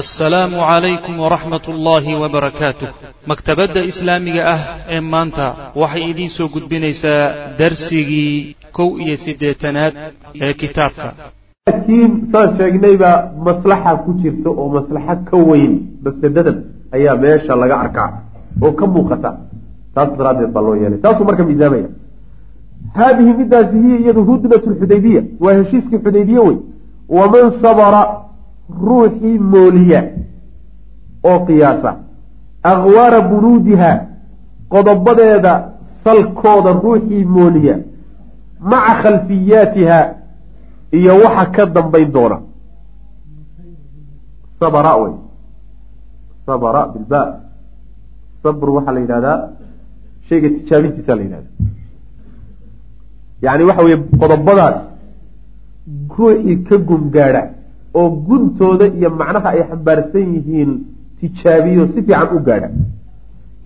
assalaamu calaykum waraxmat ullaahi wabarakaatuh maktabadda islaamiga ah ee maanta waxay idiin soo gudbinaysaa darsigii kow iyo siddeetanaad ee kitaabka. Laakiin saan sheegnayba maslaxa ku jirta oo maslaxa ka weyn mafsadadan ayaa meesha laga arkaa oo ka muuqata. Taas daraaddeed baa loo yeelay. Taasuu marka miisaamaya. Haadihi midaasi hiya iyadu hudnat lxudaybiya waa heshiiskii xudaybiye wey waman sabara ruuxii mooliya oo qiyaasa. Akhwaara bunuudiha qodobadeeda salkooda ruuxii mooliya. Maca khalfiyaatiha iyo waxa ka dambayn doona. Sabra wey. Sabra bilba sabr waxaa la yidhahdaa shayga tijaabintiisa la yidhahda yani waxa weye qodobadaas ruuxii ka gumgaadha oo guntooda iyo macnaha ay xambaarsan yihiin tijaabiyo si fiican u gaadha.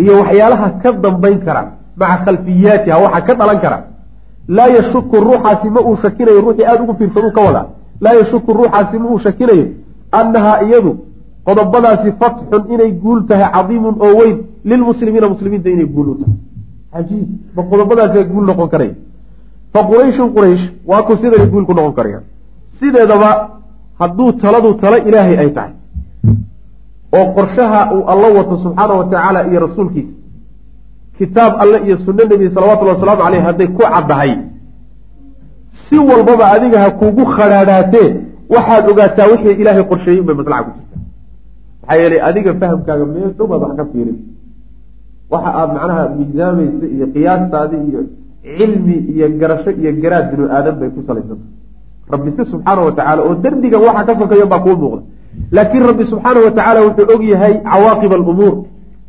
Iyo waxyaalaha ka dambayn kara maca khalfiyaatiha waxa ka dhalan kara. Laa yashuku ruuxaasi ma uu shakinayo ruuxii aada ugu fiirsaduu ka wadaa laa yashuku ruuxaasi ma uu shakinayo. Annahaa iyadu qodobadaasi fatxun inay guul tahay cadiimun oo weyn lilmuslimiina muslimiinta inay guul u tahay. Cajiib ma qodobadaasi guul noqon karaya fa qurayshun quraysh waa ku siday guul ku noqon karayaan. Sideedaba hadduu taladu talo ilaahay ay tahay. oo qorshaha uu alla wato subxaana wa tacaala iyo rasuulkiisa. kitaab alle iyo sunno nebi salawatullhi wasalaamu caleyh hadday ku caddahay. si walbaba adiga ha kuugu khadhaadhaatee waxaad ogaataa wixii ilaahay qorsheeyey unbay maslaxa ku jirta maxaa yeelay adiga fahamkaaga meel dhow baad wax ka fiirin waxa aada macnaha miisaamaysa iyo qiyaastaadi iyo cilmi iyo garasho iyo garaad binu aadan bay ku salaysanta rabbi si subxaana wa tacaala oo derdigan waxa ka sokeeya baa kuu muuqda. Laakiin rabbi subxaana wa tacaala wuxuu og yahay cawaaqib alumuur.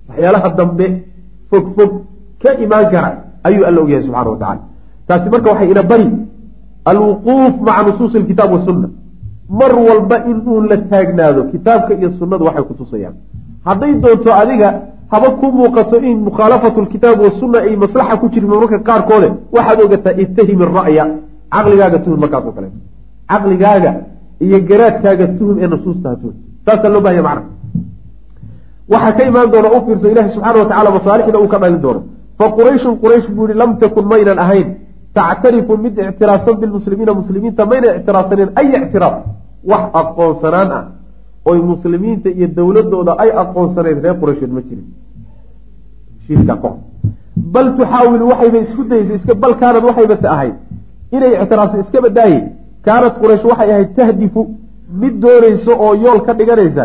Waxyaalaha dambe fog fog ka imaan kara ayuu alla ogyahay subxana wa tacala taasi marka waxay ina bari alwuquuf maca nusuusi alkitaab wasunna mar walba inuu la taagnaado kitaabka iyo sunnadu waxay kutusayaan hadday doonto adiga haba ku muuqato in mukhaalafatu lkitaab wasunna ay maslaxa ku jirin marmarka qaarkoode waxaad ogataa ittahimi ra'ya caqligaaga tuhum markaas oo kaleeto caqligaaga iyo garaadkaaga tuhum ee nusuustaha tuhum saasaa loo bahaya macna. Waxaa ka imaan doona u fiirso ilahi subxana wa tacala masaalixda uu ka dhalin doono. Fa qurayshun quraysh buu yihi lam takun maynan ahayn. Tactarifu mid ictiraafsan bilmuslimiina muslimiinta mayna ictiraafsaneen ay ictiraaf. Wax aqoonsanaan ah oy muslimiinta iyo dowladooda ay aqoonsaneed reer quraysheed ma jirin. Bal tuxaawilu waxayba isku dayeysay iska bal kaanad waxaybase ahayd inay ictiraafsa iska badaaye kaanad quraysh waxay ahayd tahdifu mid doonayso oo yool ka dhiganaysa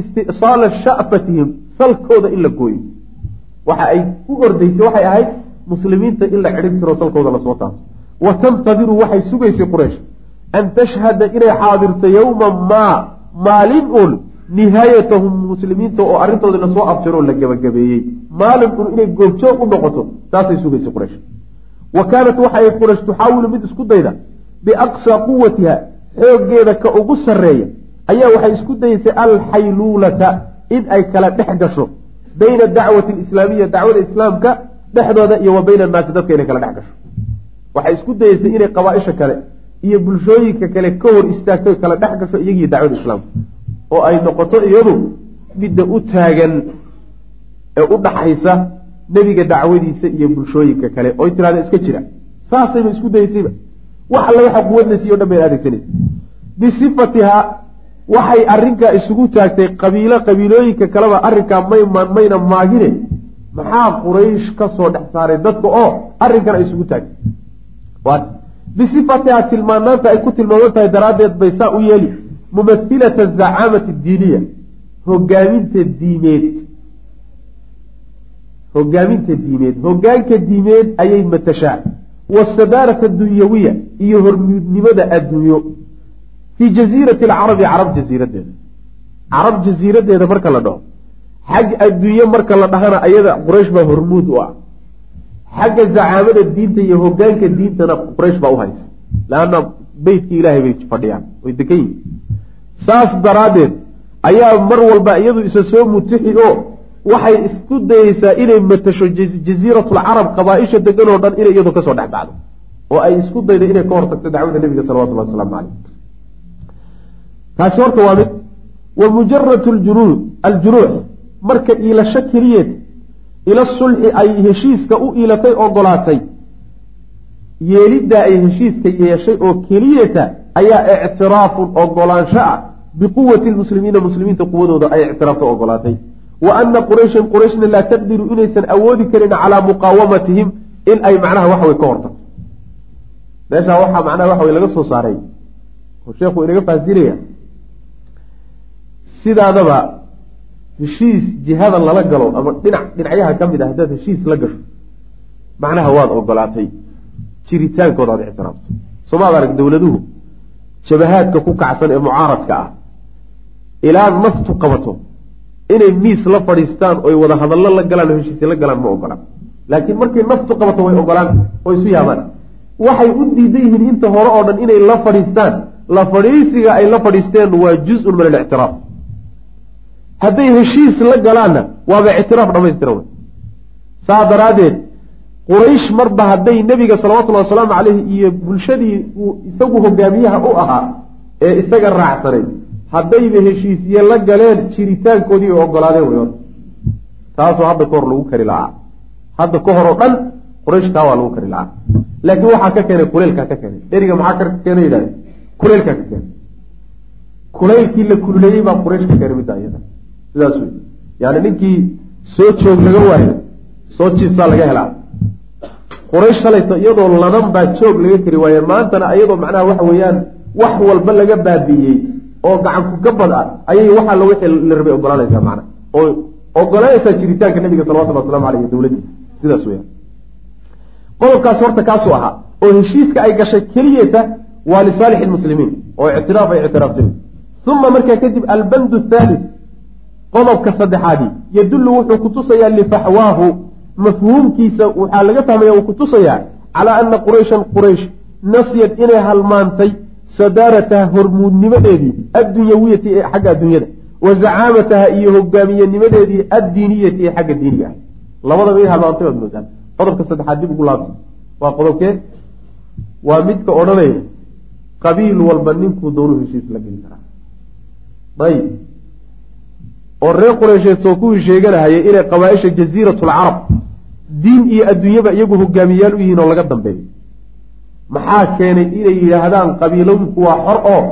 isti'saala sha'fatihim salkooda in la gooyo waxa ay u ordaysay waxay ahayd muslimiinta in la cidhib tiro salkooda la soo taabto wa tantadiru waxay sugaysay quraysh an tashhada inay xaadirto yowma maa maalin un nihaayatahum muslimiinta oo arrintooda la soo abjaro la gebagabeeyey maalin un inay goobjoog u noqoto taasay sugaysay quraysh wa kaanat waxay quraysh tuxaawilu mid isku dayda biaqsaa quwatiha xooggeeda ka ugu sarreeya ayaa waxay isku dayeysay alxayluulata in ay kala dhex gasho bayna dacwati alislaamiya dacwada islaamka dhexdooda iyo wa bayna annaasi dadka inay kala dhex gasho. Waxay isku dayeysay inay qabaa-isha kale iyo bulshooyinka kale ka hor istaagto kala dhex gasho iyagiyo dacwada islaamka oo ay noqoto iyadu midda u taagan ee u dhaxaysa nebiga dacwadiisa iyo bulshooyinka kale oy tirahda iska jira. Saasayba isku dayeysayba wax alle waxa quwadlaysiy o dhan bay adeegsanaysa bisifatihaa waxay arrinkaa isugu taagtay qabiilo qabiilooyinka kaleba arrinkaa mayman mayna maagine. Maxaa quraysh ka soo dhex saaray dadka oo arrinkan ay isugu taagtay? Bisifatihaa tilmaanaanta ay ku tilmaaman tahay daraaddeed bay saa u yeeli. Mumathilata azacaamati diiniya. Hogaaminta diimeed. Hogaaminta diimeed. Hogaanka diimeed ayay matashaa wasadaarata adunyawiya iyo hormuudnimada adduunyo. fii jasiirati alcarabi carab jasiiradeeda carab jasiiradeeda marka la dhaho. xag adduunye marka la dhahana ayada quraysh baa hormuud u ah. xagga zacaamada diinta iyo hogaanka diintana quraysh baa u haysa. leanna beytkii ilaahay bay fadhiyaan way dekan yihiin saas daraaddeed ayaa mar walba iyadu isa soo mutixi oo waxay isku dayeysaa inay matasho jasiiratulcarab qabaa-isha degan oo dhan inay iyadu ka soo dhex bacdo oo ay isku daydo inay ka hortagto dacwada nebiga salawatullahi wasalaamu caleyh taasi horta waa mid wa mujaratu ljunuud aljunuux marka iilasho keliyeed ila sulxi ay heshiiska u iilatay ogolaatay yeeliddaa ay heshiiska yeeshay oo keliyata ayaa ictiraafun ogolaansho ah. Biquwati lmuslimiina muslimiinta quwadooda ay ictiraafta ogolaatay wa ana qurayshan qurayshna laa taqdiru inaysan awoodi karin calaa muqaawamatihim in ay macnaha waxawey ka hortagto meeshaa waxaa macnaha waxa wey laga soo saaray. Oo sheekhu inaga fahasinaya sidaadaba heshiis jihada lala galo ama dhinac dhinacyaha ka mid ah haddaad heshiis la gasho macnaha waad ogolaatay. Jiritaankooda aad ictiraafto somaad arag dowladuhu jabahaadka ku kacsan ee mucaaradka ah ilaa naftu qabato inay miis la fadhiistaan oy wada hadallo la galaan oo heshiisya la galaan ma ogolaan. Laakiin markay naftu qabato way ogolaan oo isu yaabaan. Waxay u diidan yihiin inta hore oo dhan inay la fadhiistaan. La fadhiisiga ay la fadhiisteen waa juz-un min alictiraaf hadday heshiis la galaanna waaba ictiraaf dhamaystira wey saa daraaddeed quraysh marba hadday nebiga salawatullahi wasalaamu caleyhi iyo bulshadii isagu hogaamiyaha u ahaa ee isaga raacsanay haddayba heshiisye la galeen jiritaankoodii ay ogolaadeen wey horta taasoo hadda ka hor lagu kari lahaa. Hadda ka hor oo dhan quraysh taa waa lagu kari lahaa. Laakiin waxaa ka keenay kuleylkaa ka keenay. Eriga maxaa ka keenay yidhahde kuleylkaa ka keenay. Kuleylkii la kululeeyey baa quraysh ka keenay midda iyada sidaas wey yani ninkii soo joog laga waayo soo jiibsaa laga helaa. Quraysh shalayto iyadoo ladan baa joog laga kari waaye maantana iyadoo macnaha waxa weeyaan wax walba laga baabi'iyey oo gacanku gabad ah ayay waxaa la wixii la rabay ogolaanaysaa macna. Oo ogolaanaysaa jiritaanka nabiga salawatullah waslamu aleyh dowladiisa sidaas weyaan qodobkaas horta kaasuu ahaa oo heshiiska ay gashay keliyata waa lisaalixi lmuslimiin oo ictiraaf ay ictiraafteen uma markaa kadib albandu thalith qodobka saddexaadii yadullu wuxuu kutusayaa lifaxwaahu mafhuumkiisa waxaa laga fahmaya uu kutusayaa calaa ana qurayshan quraysh nasyad inay halmaantay sadaarataha hormuudnimadeedii addunyawiyati ee xagga adduunyada wa zacaamataha iyo hogaamiyenimadeedii addiiniyati ee xagga diiniga ah. Labadaba in halmaantay baad moodaan qodobka saddexaad dib ugu laabtay waa qodobkee? Waa midka odhanaya qabiil walba ninkuu doonu heshiis la geli karaa. Ayib oo reer qureysheed soo kuwii sheeganahayay inay qabaaisha jasiiratulcarab diin iyo adduunyaba iyagu hogaamiyayaal u yihiin oo laga dambeeyo maxaa keenay inay yidhaahdaan qabiilooyinku waa xor oo?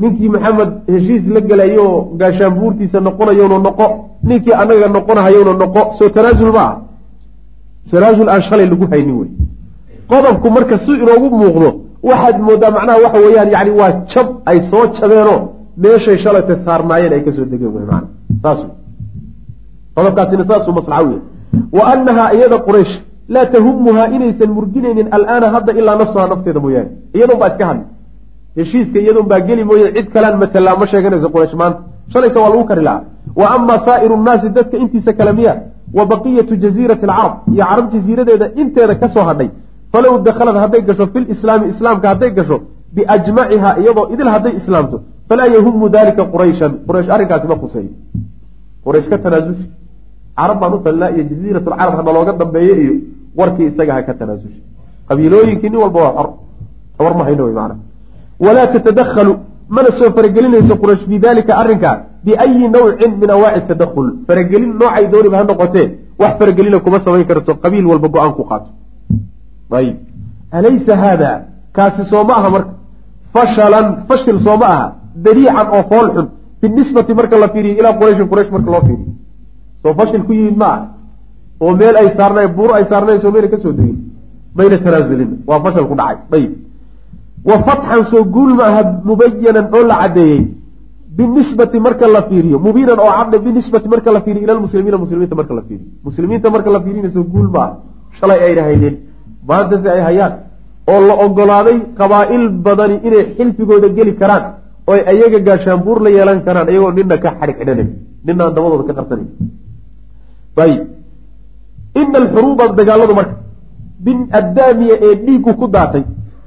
Ninkii maxamed heshiis la gelayo gaashaanbuurtiisa noqonayowna noqo. Ninkii annaga noqonahayowna noqo. Soo tanaasul ma ah tanaasul aan shalay lagu haynin wey. Qodobku marka si inoogu muuqdo waxaad moodaa macnaha waxa weeyaan yani waa jab ay soo jabeenoo meeshay shalayta saarnaayeen ay ka soo degeen wey maana saas wey. Qodobkaasina saasuu maslaxa yahay wa annahaa iyada quraysh laa tahumuhaa inaysan murginaynin alaana hadda ilaa nafsahaa nafteeda mooyaane iyadun baa iska hadli heshiiska iyadun baa geli mooye cid kalaan matalaa ma sheeganayso quraysh maanta shalaysa waa lagu kari lahaa wa amaa saa'iru nnaasi dadka intiisa kale miya wa baqiyatu jasiirati alcarab iyo carab jasiiradeeda inteeda ka soo hadhay falow dakhalad hadday gasho fi lislaami islaamka hadday gasho biajmaciha iyadoo idil hadday islaamto falaa yahumu dalika qurayshan quraysh arrinkaasi ma khuseeyo quraysh ka tanaasusha carab baan u talnaa iyo jasiirat lcarab hana looga dambeeyo iyo warkii isaga ha ka tanaasusha qabiilooyinkii nin walba waa xor. War ma hayno wey maana walaa tatadakhalu. Mana soo faragelinayso quraysh fi dalika arrinkaa biayi nawcin min awaaci tadakhul. Faragelin noocay dooniba ha noqotee wax faragelina kuma samayn karto. Qabiil walba go'aan ku qaato. Ayib. Alaysa haada? Kaasi soo ma aha marka. Fashalan fashil soo ma aha. Dariican oo fool xun. Binisbati marka la fiiriyo ilaa qurayshin quraysh marka loo fiiriyo soo fashil ku yimid ma. Aha oo meel ay saarnayn buur ay saarnayn soo mayna ka soo degin. Mayna tanaasulin waa fashal ku dhacay. Ayib wa fatxan soo guul ma aha mubayanan oo la caddeeyey. Binisbati marka la fiiriyo. Mubiinan oo cadde binisbati marka la fiiriyo. Ila lmuslimiina muslimiinta marka la fiiriyo. Muslimiinta marka la fiiriyna soo guul ma aha. Shalay ayna haynin maanta ay hayaan. Oo la ogolaaday qabaa'il badani inay xilfigooda geli karaan. Oo ayaga gaashaanbuur la yeelan karaan. Iyagoo nina ka xadhig xidhanayn nina aan dabadooda ka qarsanayn ayib ina alxuruuba dagaaladu marka bin addaamiya ee dhiiggu ku daatay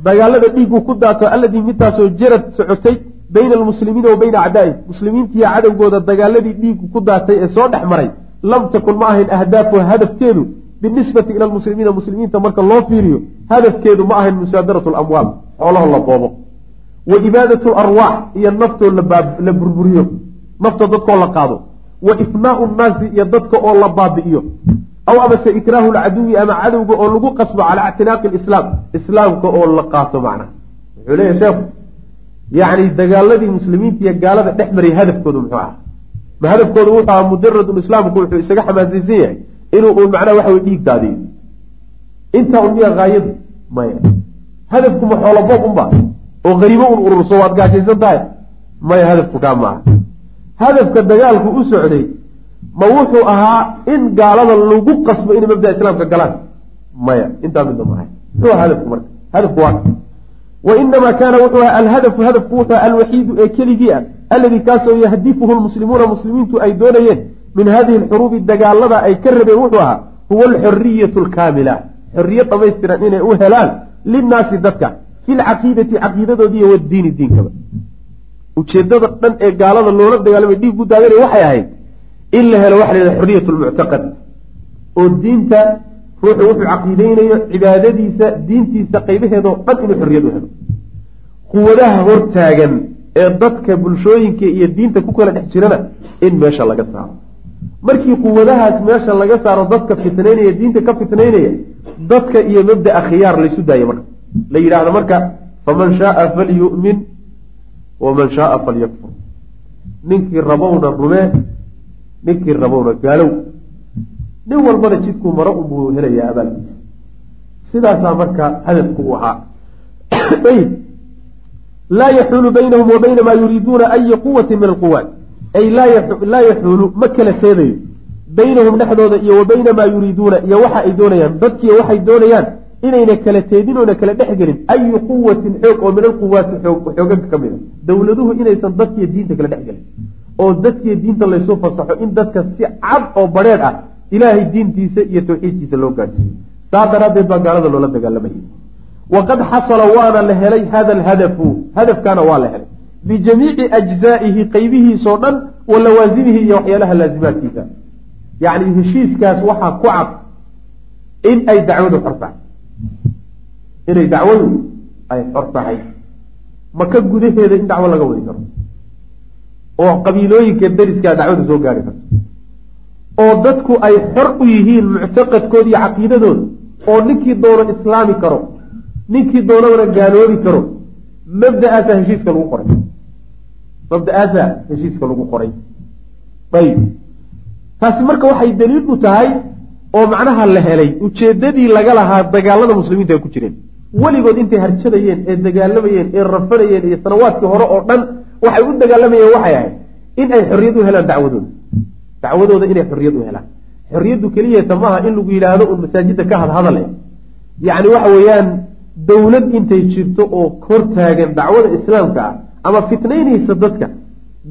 dagaalada dhiiggu ku daato alladii midtaasoo jarad socotay bayna almuslimiina wa bayna acdaa'ihim. Muslimiintiiyo cadowgooda dagaaladii dhiiggu ku daatay ee soo dhex maray lam takun ma ahayn ahdaafuha hadafkeedu binisbati ila lmuslimiina muslimiinta marka loo fiiriyo hadafkeedu ma ahayn musaadaratu lamwaal xoolaho la boobo. Wa ibaadatu larwaax iyo naftoo la burburiyo. Naftoo dadkoo la qaado wa ifnaau nnaasi iyo dadka oo la baabi'iyo. Aw amase ikraahu lcaduwi ama cadowga oo lagu qasbo calaa ictinaaqi lislaam islaamka oo la qaato macnaha. Wuxuu leeyahy sheekhu yacni dagaaladii muslimiinta iyo gaalada dhex mariyay hadafkoodu muxuu ahaa. Ma hadafkoodu wuxuu ahaa mujaradun islaamku wuxuu isaga xamaasaysan yahay inuu uun macnaha waxa wey dhiig daadiyo intaa un miya haayadu maya. Hadafku ma xooloboob unba oo qariimo un ururso waad gaashaysan tahay maya hadafku kaa maaha hadafka dagaalku u socday ma wuxuu ahaa in gaalada lagu qasbo inay mabdaa islaamka galaan. Maya intaa midna maaha muxuu aha hadafku marka. Hadafku waa wa inamaa kaana wuxuu aha alhadafu hadafku wuxuu alwaxiidu ee keligii ah alladii kaasoo yahdifuhu lmuslimuuna muslimiintu ay doonayeen min hadihi alxuruubi dagaalada ay ka rabeen wuxuu ahaa huwa alxoriyatu alkaamila. Xorriye dhamaystiran inay u helaan linnaasi dadka fi lcaqiidati caqiidadoodi iyo wadiini diinkaba ujeedada dhan ee gaalada loola dagaalamay dhiig ku daadanaya waxay ahayd in la helo waxa la yidhaha xoriyat lmuctaqad oo diinta ruuxu wuxuu caqiideynayo cibaadadiisa diintiisa qaybaheedoo dhan inuu xorriyad u helo. Quwadaha hortaagan ee dadka bulshooyinka iyo diinta ku kala dhex jirana in meesha laga saaro. Markii quwadahaas meesha laga saaro dadka fitnaynaya diinta ka fitnaynaya dadka iyo mabdaa khiyaar laysu daayo marka. La yidhaahdo marka faman shaaa falyu'min waman shaaa falyakfur. Ninkii rabowna rumee ninkii rabowna gaalow. Nin walbana jidkuu maro unbuu helayaa abaalkiisa. Sidaasaa marka hadafku u ahaa. Laa yaxuulu baynahum wa bayna maa yuriiduuna ayi quwatin min alquwaat ay laa yaxuulu ma kala teedayo baynahum dhexdooda iyo wa bayna maa yuriiduuna iyo waxa ay doonayaan dadkiiyo waxay doonayaan inayna kala teedin oona kala dhex gelin ayu quwatin xoog oo min alquwaati xooganka ka mid a dowladuhu inaysan dadkiiyo diinta kala dhex gelin. Oo dadkiiyo diinta laysu fasaxo in dadka si cad oo badheedh ah ilaahay diintiisa iyo tawxiidkiisa loo gaadhsiiyo saa daraaddeed baa gaalada loola dagaalamayay waqad xasala waana la helay hada alhadafu hadafkaana waa la helay. Bijamiici ajzaa'ihi qaybihiisoo dhan wa lawaasimihi iyo waxyaalaha laasimaadkiisa yacni heshiiskaas waxaa ku cad in ay dacwadu xor tahay inay dacwadu ay xor tahay. Maka gudaheeda in dacwo laga wadi karo? Oo qabiilooyinka deriskaa dacwada soo gaari karto. Oo dadku ay xor u yihiin muctaqadkooda iyo caqiidadooda oo ninkii doono islaami karo ninkii doonadana gaaloobi karo mabda'aasaa heshiiska lagu qoray. Mabda'aasaa heshiiska lagu qoray. Ayib. Taasi marka waxay daliil u tahay oo macnaha la helay ujeedadii laga lahaa dagaalada muslimiinta ay ku jireen weligood intay harjadayeen ee dagaalamayeen ee rafanayeen iyo sanawaadkii hore oo dhan waxay u dagaalamayeen waxay ahayd in ay xorriyad u helaan dacwadooda. Dacwadooda inay xorriyad u helaan. Xorriyaddu keliyata maaha in lagu yidhaahdo un masaajidda ka hadhadale yacni waxa weeyaan dowlad intay jirto oo hor taagan dacwada islaamka ah ama fitnaynaysa dadka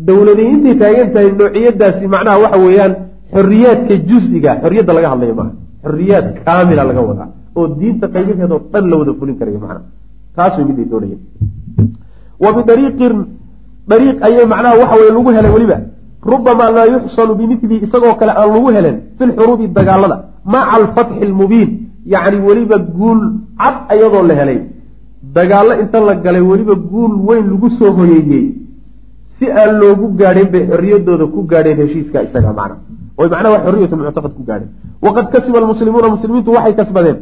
dowladay intay taagan tahay noociyadaasi macnaha waxa weeyaan xorriyaadka jus-iga xorriyadda laga hadlayo maaha. Xorriyaad kaamila laga wadaa oo diinta qaybaheedoo dhan la wada fulin karayo macnaha taas way doonayeen. Wa bidariiqin dariiq ayay macnaha waxa weye lagu helay weliba. Rubamaa laa yuxsanu bimidlihi isagoo kale aan lagu helen fi lxuruubi dagaalada maca alfatxi almubiin yacni weliba guul cad ayadoo la helay. Dagaallo inta la galay weliba guul weyn lagu soo hoyeeyey. Si aan loogu gaadhin bay xorriyadooda ku gaadheen heshiiska isaga macna oy macnaha xorriyatu muctaqad ku gaadheen. Waqad kasiba almuslimuuna muslimiintu waxay kasbadeen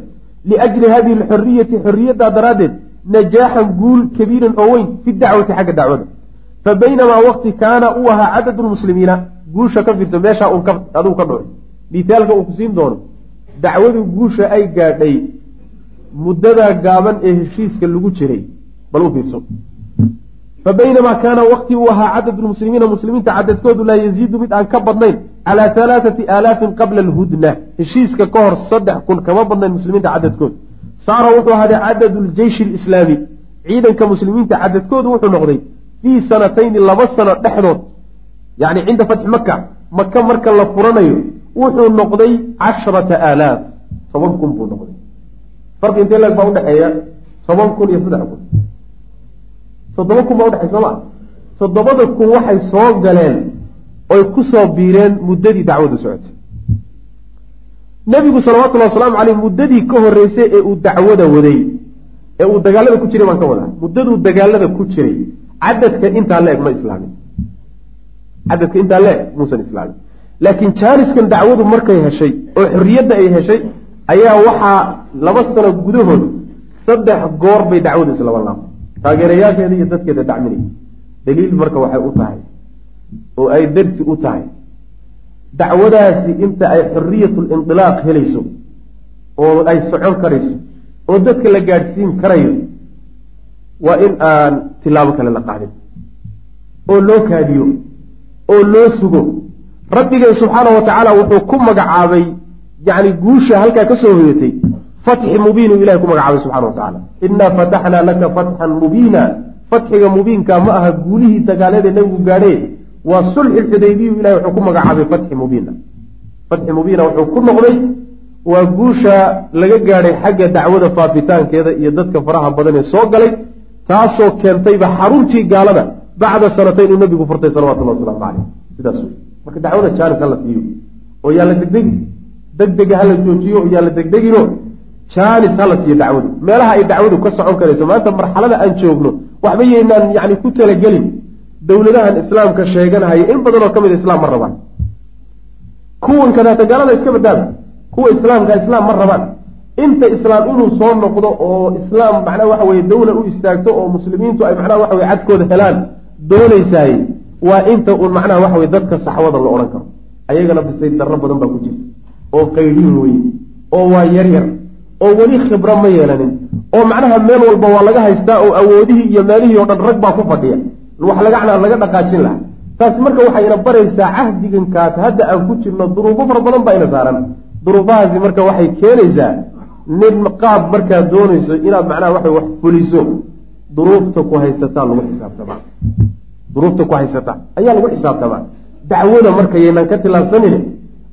liajli hadihi alxoriyati xorriyaddaa daraaddeed najaaxan guul kabiiran oo weyn fi dacwati xagga dacwada fa baynamaa waqti kaana uu ahaa cadadu lmuslimiina guusha ka fiirso meeshaa uun adigu ka dhuci mithaalka uu ku siin doono dacwadu guusha ay gaadhay muddadaa gaaban ee heshiiska lagu jiray bal u fiirso fa baynamaa kaana waqti uu ahaa cadadu lmuslimiina muslimiinta cadadkoodu laa yaziidu mid aan ka badnayn calaa halaathati aalaafin qabla alhudna. Heshiiska ka hor saddex kun kama badnayn muslimiinta cadadkoodu saara wuxuu ahaaday cadadu ljeyshi alislaami. Ciidanka muslimiinta cadadkoodu wuxuu noqday fii sanatayni laba sano dhexdood. Yacni cinda fatxi maka maka marka la furanayo wuxuu noqday casharata aalaaf. Toban kun buu noqday. Farqi intee leeg baa udhexeeya toban kun iyo saddex kun. Toddoba kun baa udhexeya soo ma toddobada kun waxay soo galeen oy ku soo biireen muddadii dacwadu socotay nebigu salawatullahi wasalaamu caleyh muddadii ka horreysay ee uu dacwada waday ee uu dagaalada ku jiray baan ka wadaa. Muddaduu dagaalada ku jiray cadadka intaa la eg ma islaamin. Cadadka intaa le muusan islaamin. Laakiin jaaniskan dacwadu markay heshay oo xorriyadda ay heshay ayaa waxaa laba sano gudahood saddex goor bay dacwadu islaba laabtay. Taageerayaasheeda iyo dadkeeda dacminaya daliil marka waxay u tahay oo ay darsi u tahay. Dacwadaasi inta ay xorriyatul indilaaq helayso oo ay socon karayso oo dadka la gaadhsiin karayo waa in aan tilaabo kale la qaadin oo loo kaadiyo oo loo sugo. Rabbigay subxaana wa tacaala wuxuu ku magacaabay yacni guusha halkaa ka soo hoyatay fatxi mubiinu ilahay ku magacaabay subxana wa tacaala. Innaa fataxnaa laka fatxan mubiina. Fatxiga mubiinka ma aha guulihii dagaaleed ee nabigu gaadhee waa sulxi xudaybiyu ilahay wuxuu ku magacaabay fatxi mubiina. Fatxi mubiina wuxuu ku noqday waa guusha laga gaadhay xagga dacwada faafitaankeeda iyo dadka faraha badan ee soo galay taasoo keentayba xaruntii gaalada bacda sanatayn uu nabigu furtay salawatullah wasalaamu caleyh sidaas wey marka dacwada jaanis hala siiyo oo yaa la degdegi degdega hala joojiyo oo yaa la degdegino jaanis hala siiyo dacwadu. Meelaha ay dacwadu ka socon karayso maanta marxalada aan joogno waxba yaynaan yani ku talagelin dowladahan islaamka sheeganahaya in badan oo ka mid a islaam ma rabaan. Kuwan kadaata gaalada iska badaaba kuwa islaamka islaam ma rabaan. Inta islaam inuu soo noqdo oo islaam macnaha waxa weye dawla u istaagto oo muslimiintu ay macnaha waxa weye cadkooda helaan doonaysaay waa inta uun macnaha waxa weye dadka saxwada la odhan karo. Ayagana bisay darro badan baa ku jirta oo qaydhiin weye oo waa yar yar oo weli khibro ma yeelanin oo macnaha meel walba waa laga haystaa oo awoodihii iyo meelihii oo dhan rag baa ku fadhiya wax lagacnaa laga dhaqaajin laha taasi marka waxayna baraysaa cahdigankaas hadda aan ku jirno duruufo fara badan baa ina saaran. Duruufahaasi marka waxay keenaysaa nin qaab markaad doonayso inaad macnaha waxa wax fuliso. Duruufta ku haysataa lagu xisaabtamaa duruufta ku haysata ayaa lagu xisaabtamaa dacwada marka yaynaan ka tilaabsanin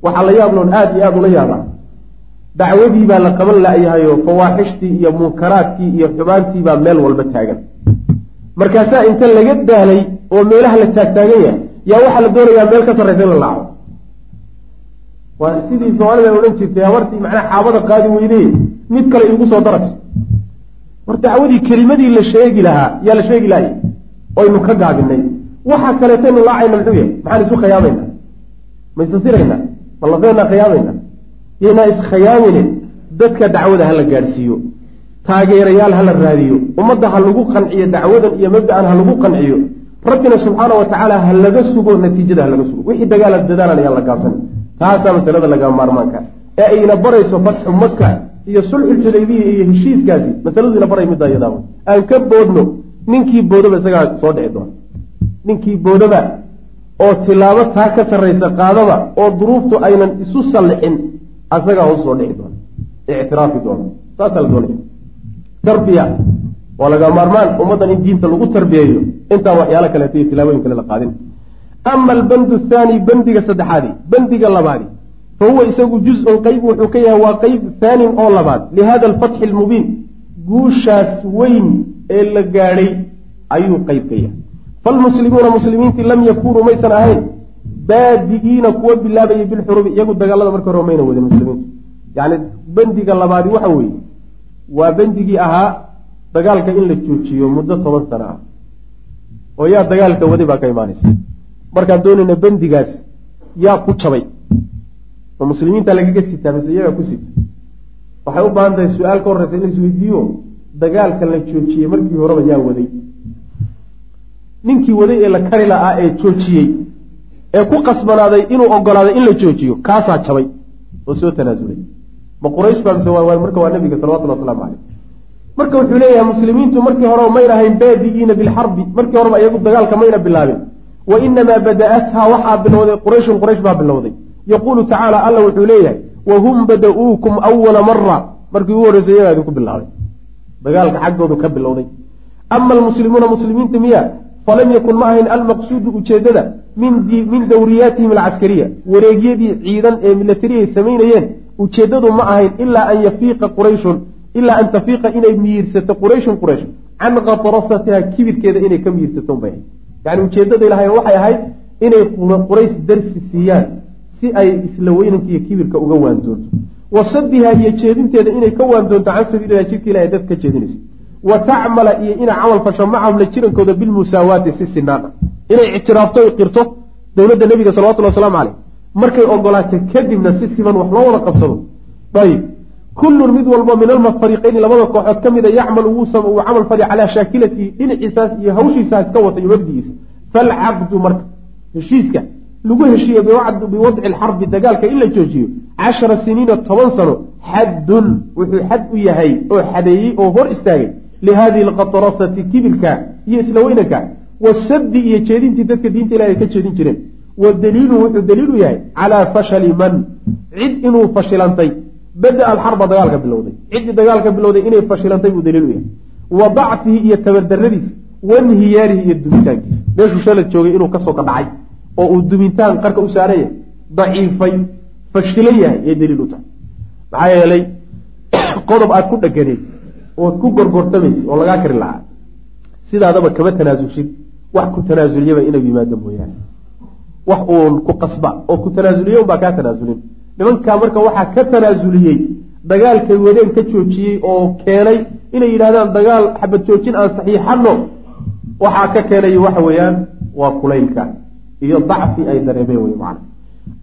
waxaa la yaabloon aada iyo aada ula yaabaa dacwadii baa la qaban la-yahayo fawaaxishtii iyo munkaraadkii iyo xumaantiibaa meel walba taagan markaasaa inta laga daalay oo meelaha la taagtaagan yahay yaa waxaa la doonayaa meel ka sarraysa in la laaco waa sidii soomaalida odhan jirtay habartii macnaha xaabada qaadi weydey mid kale iigu soo daraj war dacwadii kelimadii la sheegi lahaa yaa la sheegi lahay oynu ka gaabinay. Waxa kaleetaynu laacayna muxuu yahay? Maxaan isu khiyaamayna. Ma isasirayna ma lafeenaa khiyaamayna? Yaynaa iskhiyaamine dadka dacwada hala gaadhsiiyo taageerayaal hala raadiyo ummadda ha lagu qanciyo dacwadan iyo mabda-an ha lagu qanciyo rabbina subxaana wa tacaala ha laga sugo natiijada ha laga sugo. Wixii dagaala dadaalan ayaan la gaabsan. Taasaa masalada laga maarmaanka. Ee ayna barayso fatxu maka iyo sulxulxudaybiya iyo heshiiskaasi masaladu ina baray middaa iyadaa aan ka boodno ninkii boodaba isagaa soo dhici doona. Ninkii boodaba oo tilaabo taa ka sarraysa qaadaba oo duruuftu aynan isu sallixin asagaa hoos soo dhici doona. Ictiraafi doona. Saasaa la doonaya tarbiya. Waa laga maarmaan ummaddan in diinta lagu tarbiyeeyo intaan waxyaalo kaleeto iyo tilaabooyin kale la qaadin. Ama albandu thaani bandiga saddexaadi bandiga labaadi. Fa huwa isagu juz-un qeyb wuxuu ka yahay waa qeyb thaanin oo labaad. Lihada alfatxi almubiin guushaas weyn ee la gaadhay ayuu qeyb ka yahay. Falmuslimuuna muslimiintii lam yakunuu maysan ahayn. Baadi'iina kuwa bilaabayay bilxurubi iyagu dagaalada marka hore mayna wadin muslimiintu. Yacni bandiga labaadi waxa weeye waa bandigii ahaa dagaalka in la joojiyo muddo toban sano ah oo yaa dagaalka wadi baa ka imaanaysa. Markaan doonayna bandigaas yaa ku jabay. Ma muslimiinta lagaga sitaa mise iyagaa ku sita. Waxay u baahan tahay su'aal ka horreysa in la isweydiiyo dagaalka la joojiyey markii horeba yaa waday. Ninkii waday ee la kari la-aa ee joojiyey ee ku qasbanaaday inuu ogolaaday in la joojiyo kaasaa jabay oo soo tanaasulay ma quraysh baa mise marka waa nabiga salawatullah waslamu caleyh marka wuxuu leeyahay muslimiintu markii horeba mayna ahayn baadi'iina bilxarbi markii horeba iyagu dagaalka mayna bilaabin. Wa inamaa bada-athaa waxaa bilowday qurayshun quraysh baa bilowday. Yaquulu tacaala alla wuxuu leeyahay wahum bada-uukum awala mara markii ugu horreysay iyagaa idinku bilaabay. Dagaalka xaggoodu ka bilowday. Ama almuslimuuna muslimiinta miya falam yakun ma ahayn almaqsuudu ujeedada min dawriyaatihim alcaskariya wareegyadii ciidan ee milatari ay samaynayeen ujeedadu ma ahayn ilaa an yafiiqa qurayshun ilaa an tafiiqa inay miyiirsato qurayshun quraysh. Can katrasatiha kibirkeeda inay ka miyiirsato bay. Yani ujeedaday lahayn waxay ahayd inay quraysh darsi siiyaan si ay isla weynanka iyo kibirka uga waandoonto wa sadiha iyo jeedinteeda inay ka waandoonto can sabiililah jidka ilahay dad ka jeedinayso. Wa tacmala iyo inay camal fasho macahum la jirankooda bilmusaawaati si sinaan ah inay ictiraafto qirto dowladda nebiga salawatullhi wasalaamu caleyh markay ogolaatay kadibna si siman wax loo wada qabsado. Ayib kullun mid walbo min almafariqayni labada kooxood ka mida yacmal uu camal fali calaa shaakilatihi dhinaciisaas iyo hawshiisaas ka wata iyo mabdigiisa falcaqdu marka heshiiska lagu heshiiye biwadci alxarbi dagaalka in la joojiyo cashara siniina toban sano xaddun wuxuu xad u yahay oo xadeeyey oo hor istaagay lihadihi alqatrasati kibirka iyo isla weynanka wasaddi iyo jeedintii dadka diinta ilahi ay ka jeedin jireen wa daliilu wuxuu daliilu yahay calaa fashali man. Cid inuu fashilantay bada alxarba dagaalka bilowday. Ciddii dagaalka bilowday inay fashilantay buu daliilu yahay. Wa dacfihi iyo tabardaradiisa wanhiyaarihi iyo dumitaankiisa meeshuu shalad joogay inuu ka soo ka dhacay oo uu dumintaan qarka u saaran yahay daciifay fashilan yahay yay daliil u tahay. Maxaa yeelay qodob aad ku dhaganeed ood ku gorgortamaysa oo lagaa kari lahaa sidaadaba kama tanaasulshid wax ku tanaasuliyaba inuu yimaado mooyaane wax uun ku qasba oo ku tanaasuliyey unbaa kaa tanaasulin. Nimankaa marka waxaa ka tanaasuliyey dagaalkay wadeen ka joojiyey oo keenay inay yidhahdaan dagaal xabad joojin aan saxiixano waxaa ka keenay waxa weeyaan waa kulaylka iyo dacfi ay dareemeen wey macana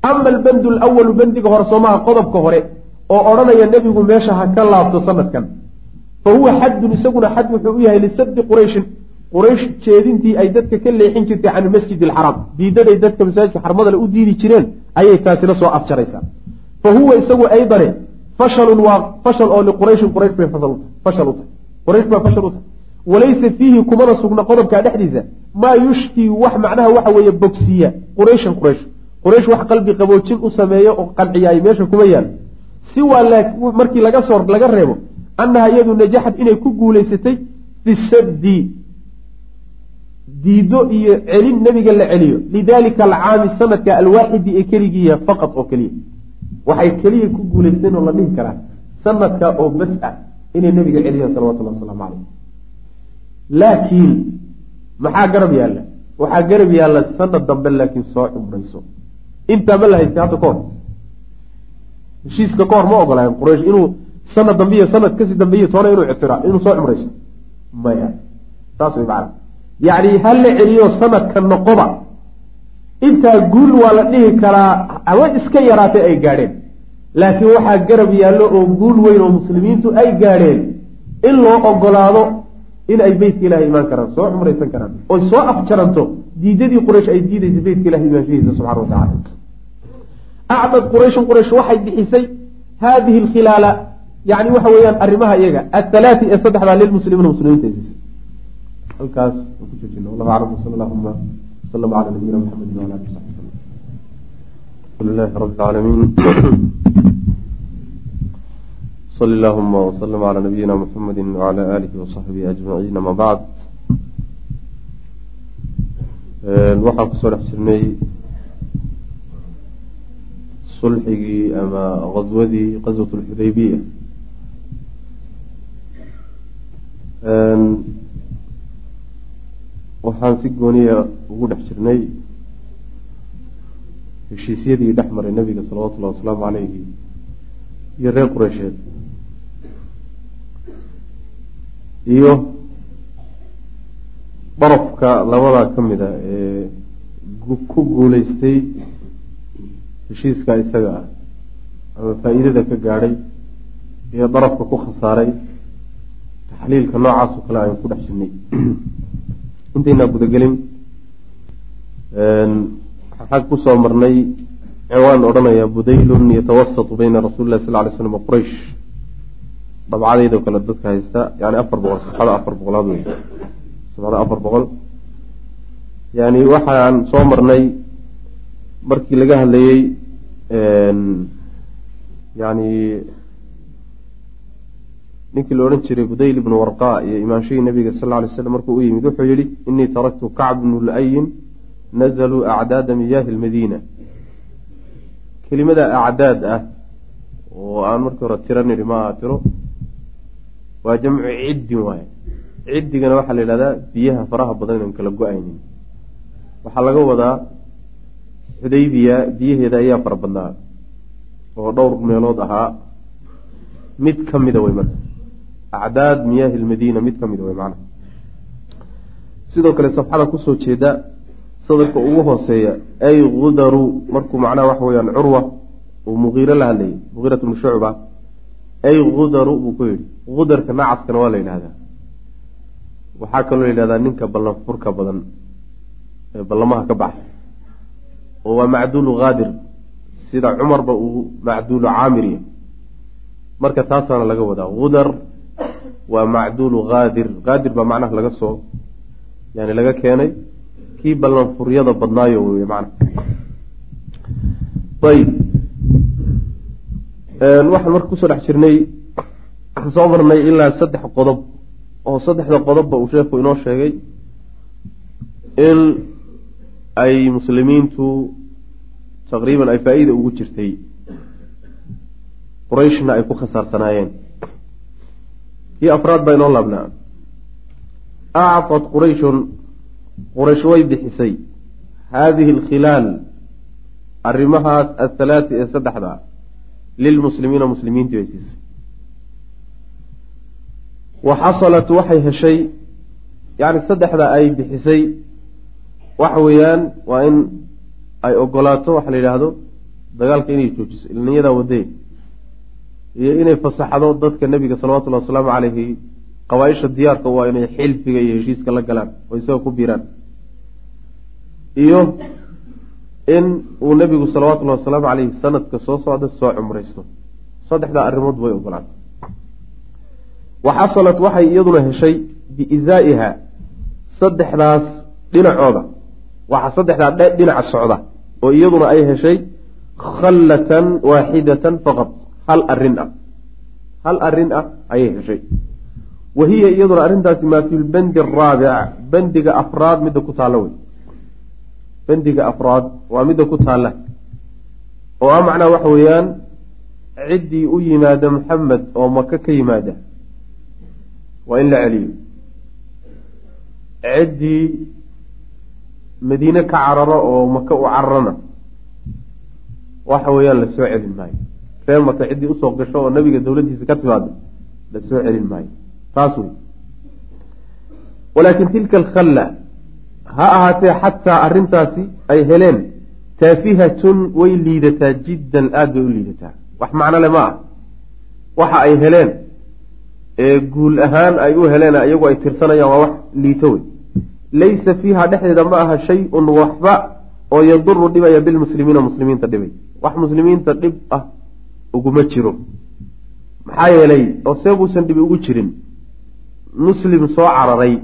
ama albandu lawalu bandiga hore soomaha qodobka hore oo odhanaya nebigu meesha ha ka laabto sanadkan fa huwa xaddun isaguna xad wuxuu u yahay lisabdi qurayshin quraysh jeedintii ay dadka ka leexin jirtay can masjid alxaraam diidaday dadka masaajidka xarmadale u diidi jireen ayay taasina soo afjaraysaa fa huwa isagu aydane fashalun waa fashal oo liqurayshin quraysh bay fashal u tahay quraysh baa fashal u tahay. Walaysa fiihi kumana sugna qodobkaa dhexdiisa maa yushkii wax macnaha waxa weeye bogsiya qurayshan quraysh. Quraysh wax qalbi qaboojin u sameeyo oo qanciyaay meesha kuma yaal. Si waa markii laga soo laga reebo annaha iyadu najaxad inay ku guulaysatay fi saddi diido iyo celin nebiga la celiyo. Lidalika alcaami sanadka alwaaxidi ee keligiiya faqad oo keliya. Waxay keliya ku guulaysteen oo la dhihi karaa sanadka oo bas ah inay nebiga celiyaan salawatullahi wasalaamu caleyh laakiin maxaa garab yaalla? Waxaa garab yaalla sanad dambe laakiin soo cumrayso. Intaa ma la haystay hadda kahor heshiiska ka hor ma ogolaayen quraysh inuu sanad dambe iyo sanad ka sii dambeeyo toona inuu ictira inuu soo cumrayso maya. Saas way macana yacni ha la celiyo sanadka noqoba. Intaa guul waa la dhihi karaa ama iska yaraatay ay gaadheen. Laakiin waxaa garab yaallo oo guul weyn oo muslimiintu ay gaadheen in loo ogolaado in ay beytka ilahay imaan karaan soo cumraysan karaan. Oy soo afjaranto diidadii quraysh ay diidaysa beytka ilahay imaanshahiisa subxana watacala acdad qurayshun quraysh waxay bixisay haadihi alkhilaala yani waxa weeyaan arrimaha iyaga athalaati ee saddexdaa lilmuslimiina muslimiinta siisay halkaas aan ku joojino wallahu aclam wsala allahuma wslama cala nabiyina maxamedi wala ali saxbi wslam alxamdu lilahi rabi lcaalamiin sl اllahuma wslm عlى nabiyina mxamedi wعlى alihi وصaxbihi aجmaciin ama bacd waxaan kusoo dhex jirnay sulxigii ama aswadii qaswaة اlxudaybiya waxaan si gooniya ugu dhex jirnay heshiisyadii dhex maray nabiga salawatu llahi wasalaamu alayhi iyo reer qureysheed iyo darafka labadaa ka mid a ee ku guuleystay heshiiska isaga ah ama faa-iidada ka gaadhay iyo darafka ku khasaaray taxliilka noocaasoo kale aynu ku dhex jirnay intaynaa gudagelin. Xag ku soo marnay ciwaan odhanaya budaylun yatawasatu bayna rasuuli lah sal ly slam wa quraysh. Dabcadeydoo kale dadka haysta yani afar boqol safxada afar boqolaad wey safxada afar boqol. Yani waxaan soo marnay markii laga hadlayey yani ninkii la odhan jiray budayl ibnu warqa iyo imaanshihii nabiga sal ly slam markuu u yimid wuxuu yihi inii taraktu kacb bnu layin nazluu acdaada miyaahi lmadiina kelimada acdaad ah oo aan markii hore tiro nidhi ma aha tiro waa jamcu ciddin waaye. Ciddigana waxaa la yidhahdaa biyaha faraha badan inaan kala go'aynin. Waxaa laga wadaa xudaybiya biyaheeda ayaa fara badnaa oo dhowr meelood ahaa. Mid ka mida wey marka acdaad miyaahi lmadiina mid ka mida wey macnaha. Sidoo kale safxada ku soo jeeda sadarka ugu hooseeya ay gudaru markuu macnaha waxa weyaan curwa uu muqiiro la hadlayay muqiirat bnu shucba ay gudaru buu ku yidhi. Gudarka nacaskana waa la yidhahdaa waxaa kaloo la yidhahdaa ninka ballan furka badan ee ballamaha ka baxa. Oo waa macduulu haadir sida cumarba uu macduulu caamiriya marka taasaana laga wadaa gudar waa macduulu haadir haadir baa macnaha laga soo yani laga keenay. Kii ballanfuryada badnaayo wey mana ayib waxaan marka ku soo dhex jirnay soo marnay ilaa saddex qodob oo saddexda qodobba uu sheekhu inoo sheegay in ay muslimiintu taqriiban ay faa-iida ugu jirtay. Qurayshna ay ku khasaarsanaayeen kii afraad baa inoo laabnaa acfad qurayshun quraysh way bixisay. Haadihi alkhilaal arrimahaas athalaati ee saddexda lilmuslimiina muslimiintii bay siisay. Wa xasalat waxay heshay yacni saddexda ay bixisay waxa weeyaan waa in ay ogolaato waxa la yidhaahdo dagaalka inay joojiso ilniyadaa wadee iyo inay fasaxdo dadka nebiga salawatullahi wasalaamu caleyhi qabaaisha diyaarka waa inay xilfiga iyo heshiiska la galaan oo isaga ku biiraan. Iyo in uu nebigu salawatullahi wasalaamu caleyhi sanadka soo socda soo cumraysto. Saddexdaa arrimood way ogolaatay wa xasalat waxay iyaduna heshay biizaa'iha saddexdaas dhinacooda. Waxaa saddexdaa dhinaca socda oo iyaduna ay heshay khallatan waaxidatan faqad hal arrin ah. Hal arrin ah ayay heshay. Wa hiya iyaduna arrintaasi maa fi lbandi araabic bandiga afraad midda ku taalla wey. Bandiga afraad waa midda ku taalla. Oo ah macnaha waxa weeyaan ciddii u yimaada maxamed oo maka ka yimaada. Waa in la celiyo. Ciddii madiine ka cararo oo maka u cararana waxa weeyaan la soo celin maayo reer maka ciddii u soo gasho oo nabiga dowladdiisa ka timaado la soo celin maayo. Taas wey walaakin tilka alkhalla ha ahaatee xataa arrintaasi ay heleen taafihatun way liidataa jiddan aada bay u liidataa. Wax macno le ma ah waxa ay heleen ee guul ahaan ay u heleen iyagu ay tirsanayaan waa wax liito wey. Laysa fiiha dhexdeeda ma aha shay-un waxba oo yaduru dhibaya bilmuslimiina muslimiinta dhibay. Wax muslimiinta dhib ah uguma jiro. Maxaa yeelay oo see buusan dhibi ugu jirin muslim soo cararay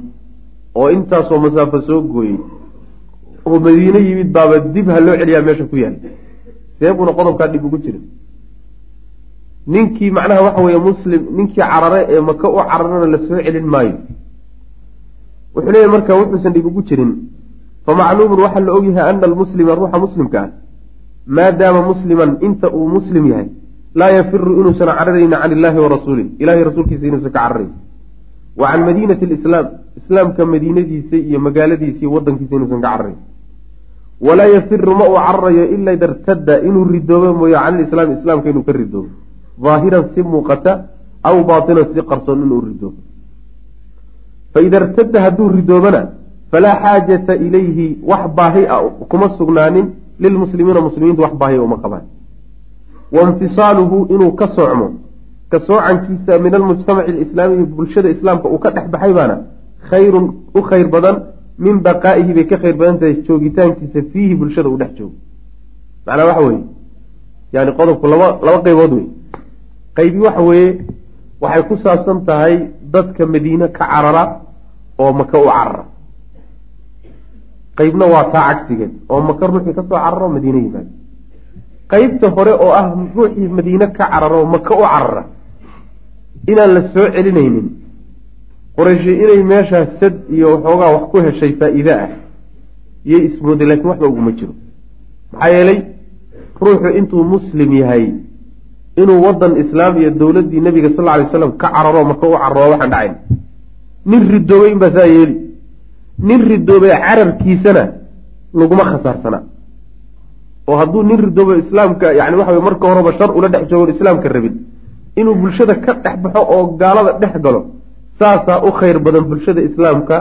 oo intaasoo masaafo soo gooyey oo madiine yimid baaba dib ha loo celiyaa meesha ku yaal. See buuna qodobkaa dhib ugu jirin. Ninkii macnaha waxa weeye muslim ninkii carare ee maka u cararana la soo celin maayo. Wuxuu leeyahy marka wuxuusan dhib ugu jirin famacluumun waxaa la ogyahay ana almuslima ruuxa muslimka ah. Maadaama musliman inta uu muslim yahay laa yafiru inuusan cararayni can illaahi wa rasuulih ilahay rasuulkiisa inuusan ka cararayn wa can madiinati alislaam islaamka madiinadiisa iyo magaaladiisa iyo wadankiisa inuusan ka cararayn walaa yafiru ma uu cararayo ila ida irtada inuu ridoobo mooye can ilislaami islaamka inuu ka ridoobo daahiran si muuqata aw baatinan si qarsoon inuu ridoobo faida irtada hadduu ridoobana falaa xaajata ilayhi wax baahi a kuma sugnaanin lilmuslimiina muslimiintu wax baahi uma qabaan wainfisaaluhu inuu ka soocmo ka soocankiisa min almujtamaci alislaamiyi bulshada islaamka uu ka dhex baxay baana khayrun u khayr badan min baqaa'ihi bay ka khayr badan tahay joogitaankiisa fiihi bulshada uu dhex joogo. Macnaa waxa weeye yani qodobku laba laba qaybood wey qaybi waxa weeye waxay ku saabsan tahay dadka madiine ka carara oo maka u carara. Qeybna waa taa cagsigeed oo maka ruuxii ka soo cararo madiine yimaado qeybta hore oo ah ruuxii madiine ka cararo maka u carara inaan la soo celinaynin. Qorayshi inay meeshaa sad iyo waxoogaa wax ku heshay faa-iide ah iyay ismooday lakiin waxba uguma jiro. Maxaa yeelay ruuxu intuu muslim yahay inuu wadan islaam iyo dowladdii nabiga sal lay slam ka cararo maka u cararo waxaan dhacayn nin ridoobay inbaa saa yeeli. Nin ridoobay cararkiisana laguma khasaarsanaa oo hadduu nin ridoobo islaamka yani waxa marka horeba shar ula dhex joogon islaamka rabin inuu bulshada ka dhex baxo oo gaalada dhex galo saasaa u khayr badan bulshada islaamka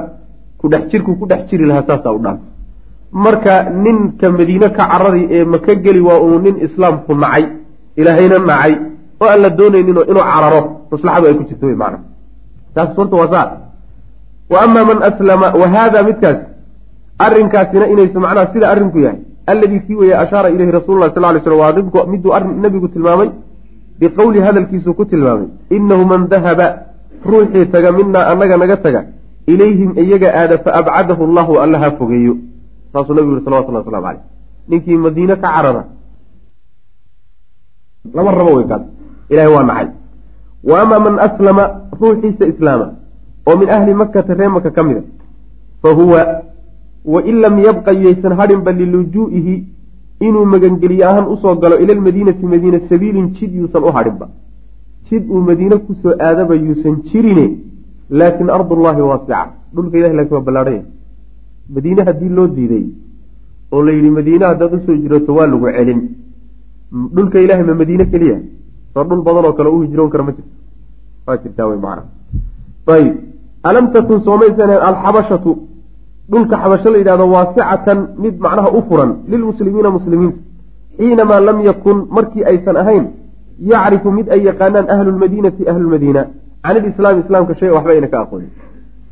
ku dhex jirku ku dhex jiri lahaa saasaa u dhaanta marka ninka madiine ka carari ee maka geli waa uu nin islaamku nacay ilaahayna nacay oo aan la doonaynin inuu cararo maslaxadu ay ku jirto wey maana taas horta waa saa. Wa amaa man aslama wa haada midkaas arrinkaasina inaysa macnaha sida arrinku yahay alladii kii weeye ashaara ilayhi rasulu lah sal ly slm waa miduu nabigu tilmaamay biqowli hadalkiisuu ku tilmaamay inahu man dahaba ruuxii taga minaa annaga naga taga ilayhim iyaga aada fa abcadahu allahu alla ha fogeeyo. Saasuu nabigu yihi salawatullah waslamu caleyh ninkii madiine ka carara. Lama rabo wey kaas ilahay waa nacay. Wa amaa man aslama ruuxiisa islaama oo min ahli makata ree maka ka mida fa huwa wain lam yabqa yaysan hadhinba lilujuu'ihi inuu magangeliye ahaan u soo galo ila lmadiinati madiina sabiilin jid yuusan u hadhinba jid uu madiine ku soo aadaba yuusan jirine laakin ardullaahi waasica. Dhulka ilahi laakiin waa ballaadhanya madiine haddii loo diiday oo la yidhi madiine haddaad u soo jirato waa lagu celin. Dhulka ilahay ma madiine keliya? Soo dhul badan oo kale u hijroon kara ma jirto. Waa jirtaa wey macana ayib. Alam takun soomaysan alxabashatu dhulka xabasho la yidhahdo waasicatan mid macnaha u furan lilmuslimiina muslimiinta. Xiinamaa lam yakun markii aysan ahayn yacrifu mid ay yaqaanaan ahlu lmadiinati ahlulmadiina can ilislaami islaamka shay waxba ayna ka aqoonin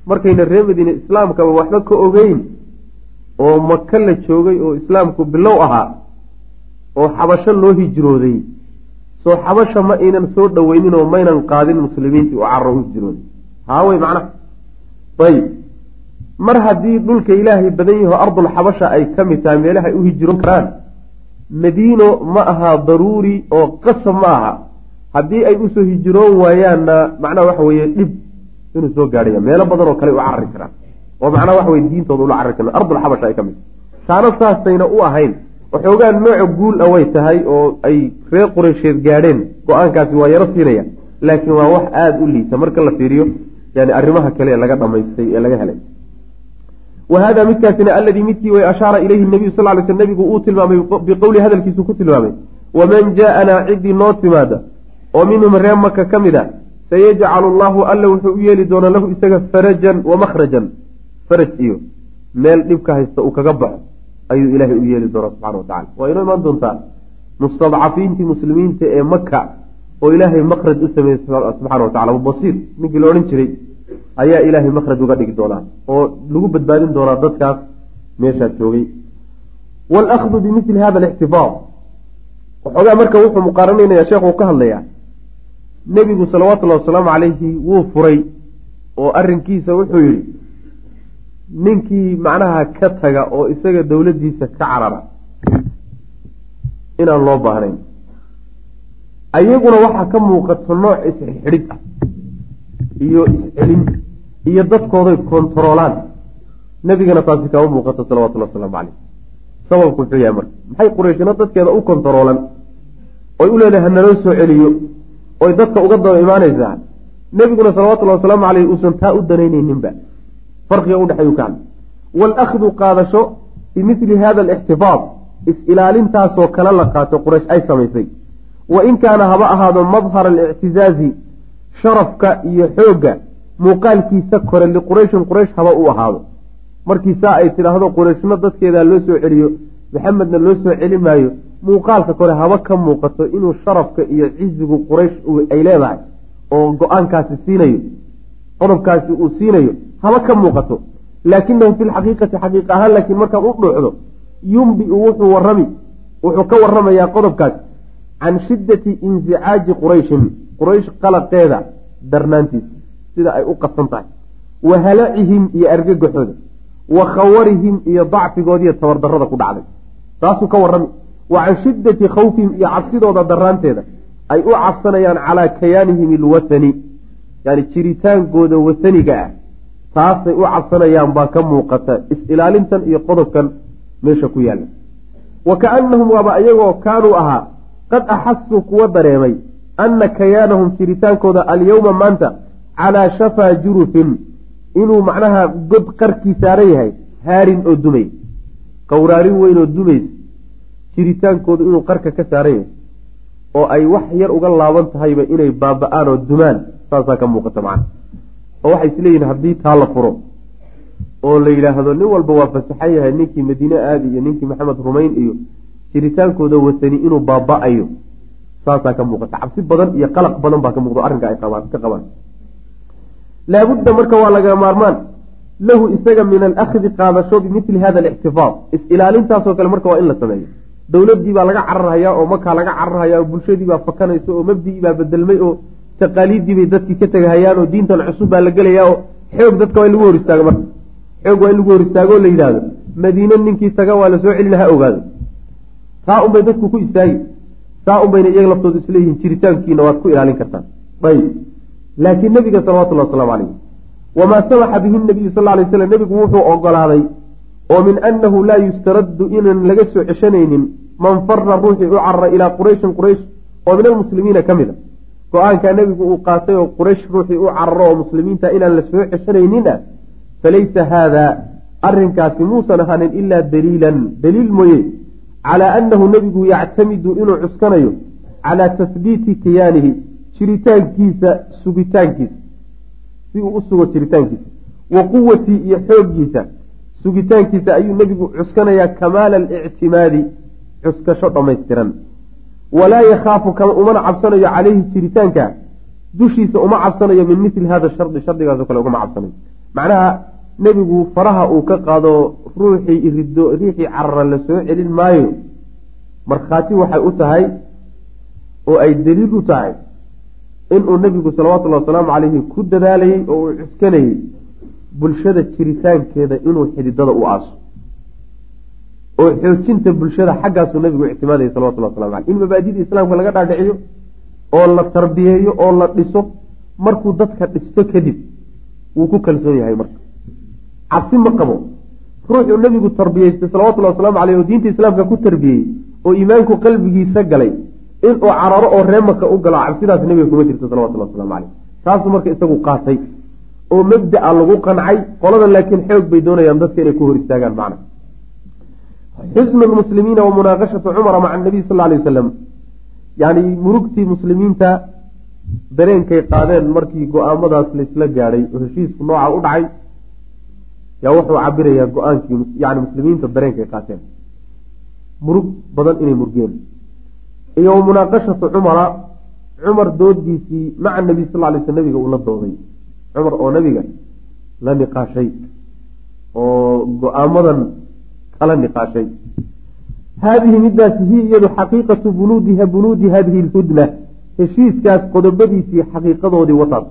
markayna ree madiine islaamkaba waxba ka ogeyn oo maka la joogay oo islaamku bilow ahaa oo xabasho loo hijrooday. Soo xabasha ma aynan soo dhoweynin oo maynan qaadin muslimiintii oo carro u hijrooday. Haawey macnaha. Ayib mar haddii dhulka ilaahay badan yaho ardul xabasha ay ka mid tahay meelaha ay u hijroon karaan madiino ma aha daruuri oo qasab ma aha. Haddii ay u soo hijroon waayaanna macnaha waxa weeye dhib inuu soo gaadhaya meelo badan oo kale u carari karaan. Oo macnaha waxa weye diintooda ula carari karaan. Ardul xabasha ay ka mid taana saasayna u ahayn. Waxoogaa nooca guul a way tahay oo ay reer qureysheed gaadheen go'aankaasi waa yaro siinaya. Laakiin waa wax aada u liita. Marka la fiiriyo yani arrimaha kale ee laga dhamaystay ee laga helay wa hada midkaasina alladii midkii way ashaara ilayhi nabiyu sal ly sl nabigu uu tilmaamay biqowli hadalkiisu ku tilmaamay waman jaa-anaa ciddii noo timaada oo minhum ree maka ka mid a sayajcalu allahu alla wuxuu u yeeli doonaa lahu isaga farajan wa makhrajan faraj iyo meel dhibka haysta uu kaga baxo ayuu ilaahay u yeeli doonaa subxana wa tacala waa inoo imaan doontaa mustadcafiintii muslimiinta ee maka oo ilaahay makhraj u sameeyey subxana wa tacala abubasiir ninkii la odhan jiray ayaa ilaahay makhraj uga dhigi doonaa oo lagu badbaadin doonaa dadkaas meeshaa joogay. Waalahdu bimili hada alixtifaad waxoogaa marka wuxuu muqaaranaynayaa sheekhu ka hadlayaa nebigu salawaatullahi wasalaamu calayhi wuu furay oo arrinkiisa wuxuu yidhi ninkii macnaha ka taga oo isaga dowladdiisa ka carara inaan loo baahnayn. Ayaguna waxaa ka muuqato nooc isxidhid ah iyo iscelin iyo dadkooday kontaroolaan nebigana taasi kama muuqato salawatullahi wasalaamu caleyh sababku muxuu yahay marka maxay qurayshina dadkeeda u kontaroolan oy u leedahay hanaloo soo celiyo? Oy dadka uga daba imaanaysaa? Nebiguna salawatullahi wasalaamu caleyh uusan taa u danaynayninba farqiga udhexeeyu ka hadla waalahdu qaadasho bimili hada alixtifaad is-ilaalintaasoo kale la qaato quraysh ay samaysay. Wa in kaana haba ahaado madhara alictizaazi sharafka iyo xoogga muuqaalkiisa kore liqurayshin quraysh haba u ahaado. Markii saa ay tidhaahdo qurayshna dadkeedaa loo soo celiyo maxamedna loo soo celi maayo muuqaalka kore haba ka muuqato inuu sharafka iyo cizigu quraysh ay leedahay oo go'aankaasi siinayo qodobkaasi uu siinayo haba ka muuqato. Laakinahu fi lxaqiiqati xaqiiq ahaan laakiin markaad u dhuuxdo yumbiu wuxuu warami wuxuu ka waramayaa qodobkaas can shiddati insicaaji qurayshin quraysh qalaqeeda darnaantiisa sida ay u qasan tahay. Wa halacihim iyo argagaxooda wa khawarihim iyo dacfigoodiiyo tabardarada ku dhacday. Taasuu ka warrami. Wa can shiddati khawfihim iyo cabsidooda daraanteeda ay u cabsanayaan calaa kayaanihim ilwatani yani jiritaankooda wataniga ah. Taasay u cabsanayaan baa ka muuqata is-ilaalintan iyo qodobkan meesha ku yaalla. Wa kaannahum waaba iyagoo kaanuu ahaa qad axasuu kuwa dareemay anna kayaanahum jiritaankooda alyowma maanta calaa shafaa jurufin inuu macnaha god qarkii saaran yahay haarin oo dumay qowraarin weyn oo dumays jiritaankoodu inuu qarka ka saaran yahay oo ay wax yar uga laaban tahayba inay baaba-aan oo dumaan saasaa ka muuqata macna oo waxay isleeyihin haddii taa la furo oo la yidhaahdo nin walba waa fasaxan yahay ninkii madiine aadi iyo ninkii maxamed rumayn iyo jiritaankooda watani inuu baaba-ayo saasaa ka muuqata. Cabsi badan iyo qalaq badan baa ka muuqda arrinka ay qabaan ka qabaan. Laabudda marka waa laga maarmaan lahu isaga min alakhdi qaadasho bimili hada alixtifaad. Is-ilaalintaasoo kale marka waa in la sameeyo. Dowladdii baa laga cararhayaa oo makaa laga cararhayaa oo bulshadii baa fakanaysa oo mabdigii baa bedelmay oo taqaaliiddii bay dadkii ka tegahayaan oo diintan cusub baa la gelayaa oo xoog dadka waa in lagu hor istaago marka. Xoog waa in lagu hor istaago oo la yidhaahdo madiine ninkii taga waa la soo celina ha ogaado. Taa unbay dadku ku istaagi saa unbayna iyaga laftoodu isleeyihiin jiritaankiina waad ku ilaalin kartaan. Ayb laakiin nabiga salawatullahi waslamu calayh wamaa samaxa bihi nabiyu sal lay slam nebigu wuxuu ogolaaday oo min annahu laa yustaraddu inaan laga soo ceshanaynin man fara ruuxii u carara ilaa qurayshin quraysh oo min almuslimiina ka mid a. Go'aankaa nebigu uu qaatay oo quraysh ruuxii u cararo oo muslimiinta inaan la soo ceshanaynin ah falaysa haada arrinkaasi muusan ahaanin ilaa daliilan. Daliil mooye calaa annahu nebigu yactamidu inuu cuskanayo calaa tasbiiti kiyaanihi jiritaankiisa sugitaankiisa. Si uu u sugo jiritaankiisa. Wa quwatii iyo xooggiisa sugitaankiisa ayuu nebigu cuskanayaa kamaala alictimaadi cuskasho dhammaystiran. Walaa yakhaafu kama umana cabsanayo calayhi jiritaanka dushiisa uma cabsanayo min mili hada shardi shardigaaso kale ugama cabsanayo. Macnaha nebigu faraha uu ka qaado ruuxii irido riixii carara la soo celin maayo. Markhaati waxay u tahay oo ay daliil u tahay inuu nebigu salawatullahi wasalaamu calayhi ku dadaalayey oo uu cuskanayey bulshada jiritaankeeda inuu xididada u aaso. Oo xoojinta bulshada xaggaasuu nebigu ictimaadayay salawatullah waslamu caleyh in mabaadida islaamka laga dhaadhiciyo oo la tarbiyeeyo oo la dhiso markuu dadka dhisto kadib wuu ku kalsoon yahay marka cabsi ma qabo. Ruuxuu nebigu tarbiyeystay salawatullahi waslamu caleyh oo diinta islaamka ku tarbiyeyey oo iimaanku qalbigiisa galay inuu cararo oo reemaka u galo cabsidaas nebiga kuma jirto salawatullahi waslamu caleyh taasuu marka isagu qaatay oo mabdaa lagu qancay qolada laakiin xoog bay doonayaan dadka inay ku hor istaagaan macna. Xusnu lmuslimiina wa munaaqashatu cumara maca anabiy sal alay wasalam yani murugtii muslimiinta dareenkay qaadeen markii go'aamadaas laysla gaadhay oo heshiisku nooca u dhacay yaa wuxuu cabirayaa go'aankii yani muslimiinta dareenkay qaateen. Murug badan inay murgeen. Iyo wa munaaqashatu cumara cumar doodiisii maca nabiy sal lay sl nabiga uu la dooday. Cumar oo nabiga la niqaashay oo go'aamadan kala niqaashay. Haadihi midaasi hi iyadu xaqiiqatu bunuudiha bunuudi hadihi lhudna. Heshiiskaas qodobadiisii xaqiiqadoodii wataas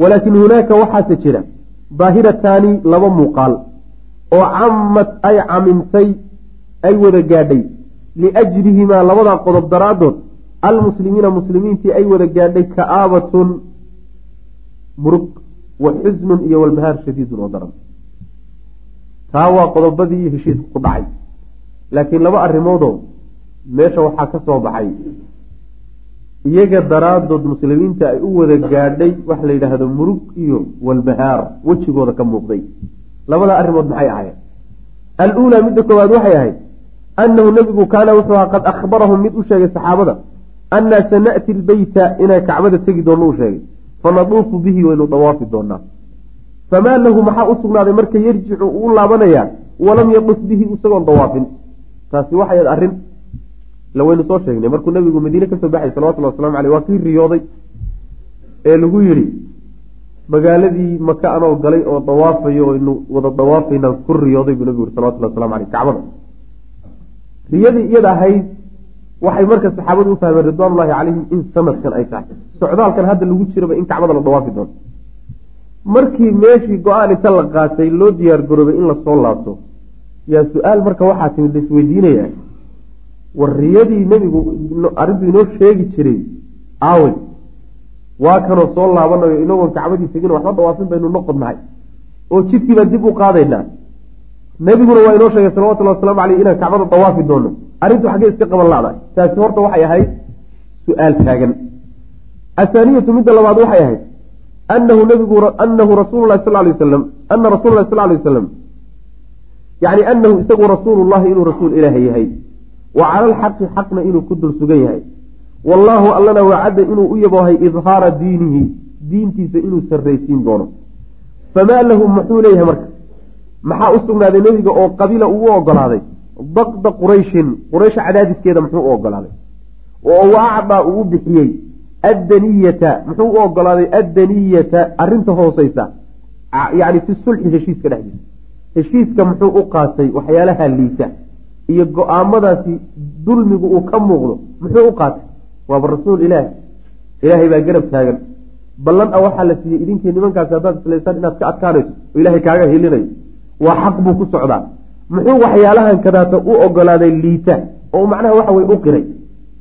walaakin hunaaka waxaase jira daahirataani laba muuqaal oo camad ay camintay ay wada gaadhay. Liajlihimaa labadaa qodob daraaddood almuslimiina muslimiintii ay wada gaadhay ka'aabatun murug wa xusnun iyo walbahaar shadiidun oo daran. Taa waa qodobadii heshiiska ku dhacay. Laakiin laba arrimoodoo meesha waxaa ka soo baxay iyaga daraaddood muslimiinta ay u wada gaadhay waxa la yidhaahdo murug iyo walbahaar wejigooda ka muuqday. Labada arrimood maxay ahayd aluulaa midda koowaad waxay ahayd annahu nebigu kaana wuxuu ahaa qad akhbarahum mid u sheegay saxaabada annaa sana'ti lbeyta inay kacbada tegi doonno u sheegay. Fanaduufu bihi waynu dawaafi doonaa. Famaa lahu maxaa u sugnaaday marka yarjicu uu laabanayaa walam yaduf bihi isagoon dawaafin. Taasi waxay arrin la waynu soo sheegnay. Markuu nabigu madiine ka soo baxay salawatulli waslamu aleyh waa kii riyooday ee lagu yidhi magaaladii maka anoo galay oo dawaafayo aynu wada dawaafaynan ku riyooday buu nabigu yiri salawatulli waslamu aleyh kacbada. Riyadii iyada ahayd waxay marka saxaabadu u fahmeen ridwaanullahi calayhim in sanadkan ay tahay. Socdaalkan hadda lagu jiraba in kacbada la dawaafi doono. Markii meeshii go'aan inta la qaatay loo diyaar garoobay in la soo laabto yaa su'aal marka waxaa timid laisweydiinaya war riyadii nebigu arrintu inoo sheegi jiray. Aawey waa kanoo soo laabanayo inagoon kacbadii tegin waxba dawaafin baynu noqodnahay oo jidkii baan dib u qaadaynaa nebiguna waa inoo sheegay salawatullahi waslamu aleyh inaan kacbada dawaafi doono. Arrintu xaggee iska qaban lacdahay taasi horta waxay ahayd su'aal taagan. Athaaniyatu midda labaad waxay ahayd anahu nabigu anahu rasuulu lahi sal lay wasalam ana rasula lahi sal lay wasalam yani anahu isagu rasuulu llahi inuu rasuul ilaaha yahay wa cala alxaqi xaqna inuu ku dul sugan yahay. Wallaahu allana wacadda inuu u yaboohay idhaara diinihi diintiisa inuu sarraysiin doono. Famaa lahu muxuu leeyahay marka? Maxaa u sugnaaday nebiga oo qabila ugu ogolaaday? Daqda qurayshin quraysh cadaadiskeeda muxuu u ogolaaday. Oo waacdaa uu bixiyey addaniyata muxuu u ogolaaday addaniyata arrinta hooseysa yacni fi sulxi heshiiska dhexdiisa. Heshiiska muxuu u qaatay waxyaalaha liita iyo go'aamadaasi dulmigu uu ka muuqdo muxuu u qaatay? Waaba rasuul ilaahi ilaahay baa garab taagan. Ballan a waxaa la siiyey idinkii nimankaasi haddaad islaysaan inaad ka adkaanayso oo ilaahay kaaga hilinayo waa xaq buu ku socdaa. Muxuu waxyaalahan kadaata u ogolaaday liita oo macnaha waxa weye u qiray.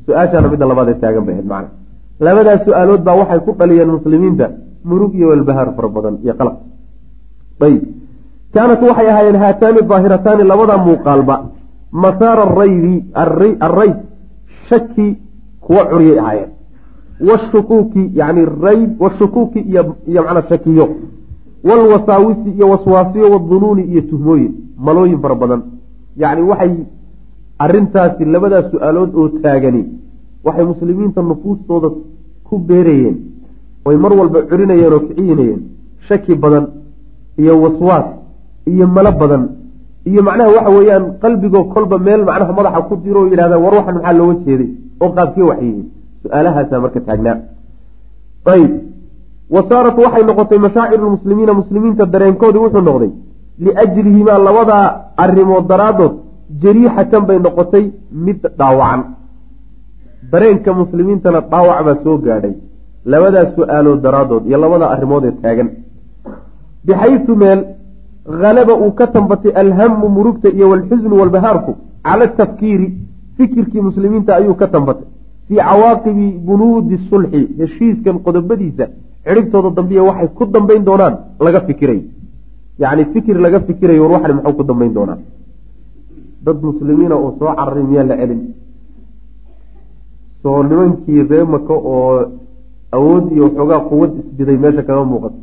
Su'aashaana midda labaadee taagan bay ahayd macna labadaas su'aalood baa waxay ku dhaliyeen muslimiinta murug iyo walbahaar fara badan iyo qalab. Ayb kaanat waxay ahaayeen haataani daahirataani labada muuqaalba masaara araybi arrayb shaki kuwa curyay ahaayeen. Washukuuki yani rayb washukuuki iyo macnaa shakiyo. Walwasaawisi iyo waswaasiyo wadunuuni iyo tuhmooyin malooyin fara badan. Yacni waxay arintaasi labadaas su'aalood oo taagani waxay muslimiinta nufuustooda ku beerayeen oy mar walba curinayeen oo kiciyinayeen shaki badan iyo waswaas iyo malo badan iyo macnaha waxa weeyaan qalbigoo kolba meel macnaha madaxa ku diro oo yidhahdaan war waxan maxaa looga jeeday? Oo qaabkee waxyihiin su'aalahaasaa marka taagnaa ayb wa saarat waxay noqotay mashaaciru lmuslimiina muslimiinta dareenkoodii wuxuu noqday liajlihimaa labadaa arrimood daraaddood jariixatan bay noqotay mid dhaawacan. Dareenka muslimiintana dhaawac baa soo gaadhay labadaas su'aalood daraaddood iyo labada arrimood ee taagan. Bixaysu meel halaba uu ka tambatay alhamu murugta iyo walxusnu walbahaarku cala tafkiiri fikirkii muslimiinta ayuu ka tambatay fii cawaaqibi bunuudi sulxi heshiiskan qodobadiisa cidhibtooda dambiya waxay ku dambayn doonaan laga fikiray. Yacni fikir laga fikirayo war waxan maxuu ku dambayn doonaa. Dad muslimiina oo soo cararay miyaa la celin? Soo nimankii ree maka oo awood iyo waxoogaa quwad isbiday meesha kaga muuqato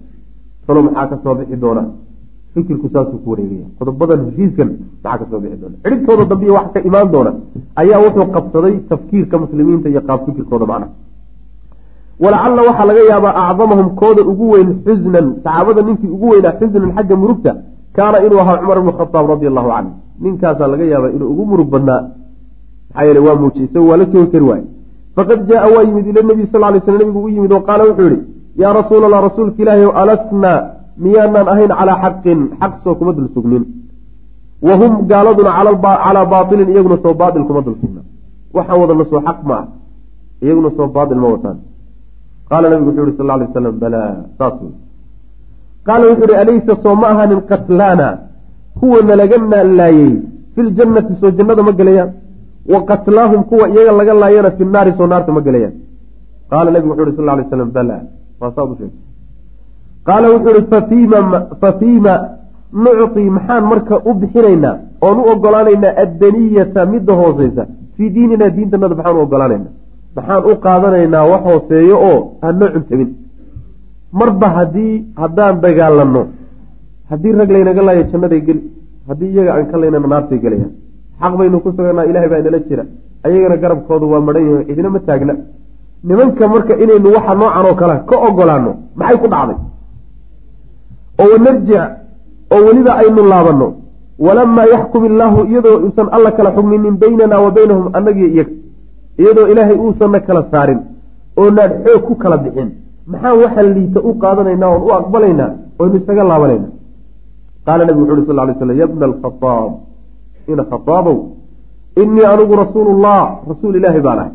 talo maxaa ka soo bixi doona fikirku saasuu ku wareegaya. Qodobadan heshiiskan maxaa ka soo bixi doona? Cidhibtooda dambiya wax ka imaan doona ayaa wuxuu qabsaday tafkiirka muslimiinta iyo qaab fikirkooda macnaha walacalla waxaa laga yaabaa acdamahum kooda ugu weyn xusnan saxaabada ninkii ugu weynaa xusnan xagga murugta kaana inuu ahaa cumar ibnu khadaab radia allahu canhu. Ninkaasaa laga yaabaa inuu ugu murug badnaa. Maxaa yeele waa muujiyey isaga waa la joogi kari waaye. Faqad jaaa waa yimid ila nabiy sal lay sl nabigu u yimid oo qaala wuxuu yihi yaa rasuul allah rasuulka ilaahi alasnaa miyaanaan ahayn calaa xaqin xaq soo kuma dul sugnin. Wa hum gaaladuna calaa baailin iyaguna soo baail kuma dul sugna. Waxaan wadana soo xaq ma ah. Iyaguna soo baail ma wataan. Qaala nabigu wuxuu yihi sal lay waslam balaa saas wey qaala wuxuu yihi alaysa soo ma ahanin qatlaana? Kuwa nalaga laayey fi ljannati soo jannada ma gelayaan wa qatlaahum kuwa iyaga laga laayana fi naari soo naarta ma gelayaan qaala nabigu wuxu uhi sal lay slam bala waa saad u sheegtay qaala wuxuu ihi fafiima nucطii maxaan marka u bixinaynaa oon u ogolaanaynaa addaniyata midda hooseysa fii diininaa diintanada maxaan u ogolaanaynaa maxaan u qaadanaynaa wax hooseeyo oo aan noo cuntabin marba haddii haddaan dagaalanno haddii rag laynaga laayo jannaday geli haddii iyaga aan ka laynana naartay gelayaan xaq baynu ku suganaa ilahay baa inala jira. Ayagana garabkoodu waa madhan yahay cidina ma taagna. Nimanka marka inaynu waxa noocan oo kale ka ogolaano maxay ku dhacday oo wanarjic oo weliba aynu laabanno. Walamaa yaxkum illaahu iyadoo uusan alla kala xugminin baynana wa baynahum annagiyo iyaga iyadoo ilaahay uusanna kala saarin oonaan xoog ku kala bixin. Maxaan waxaan liita u qaadanaynaa oon u aqbalaynaa oynu isaga laabanayna. Qaala nabigu wuxu uhi sal lay slam yabna alkhaaab ina khaaabow inii anigu rasuulu llah rasuul ilaahi baan ahay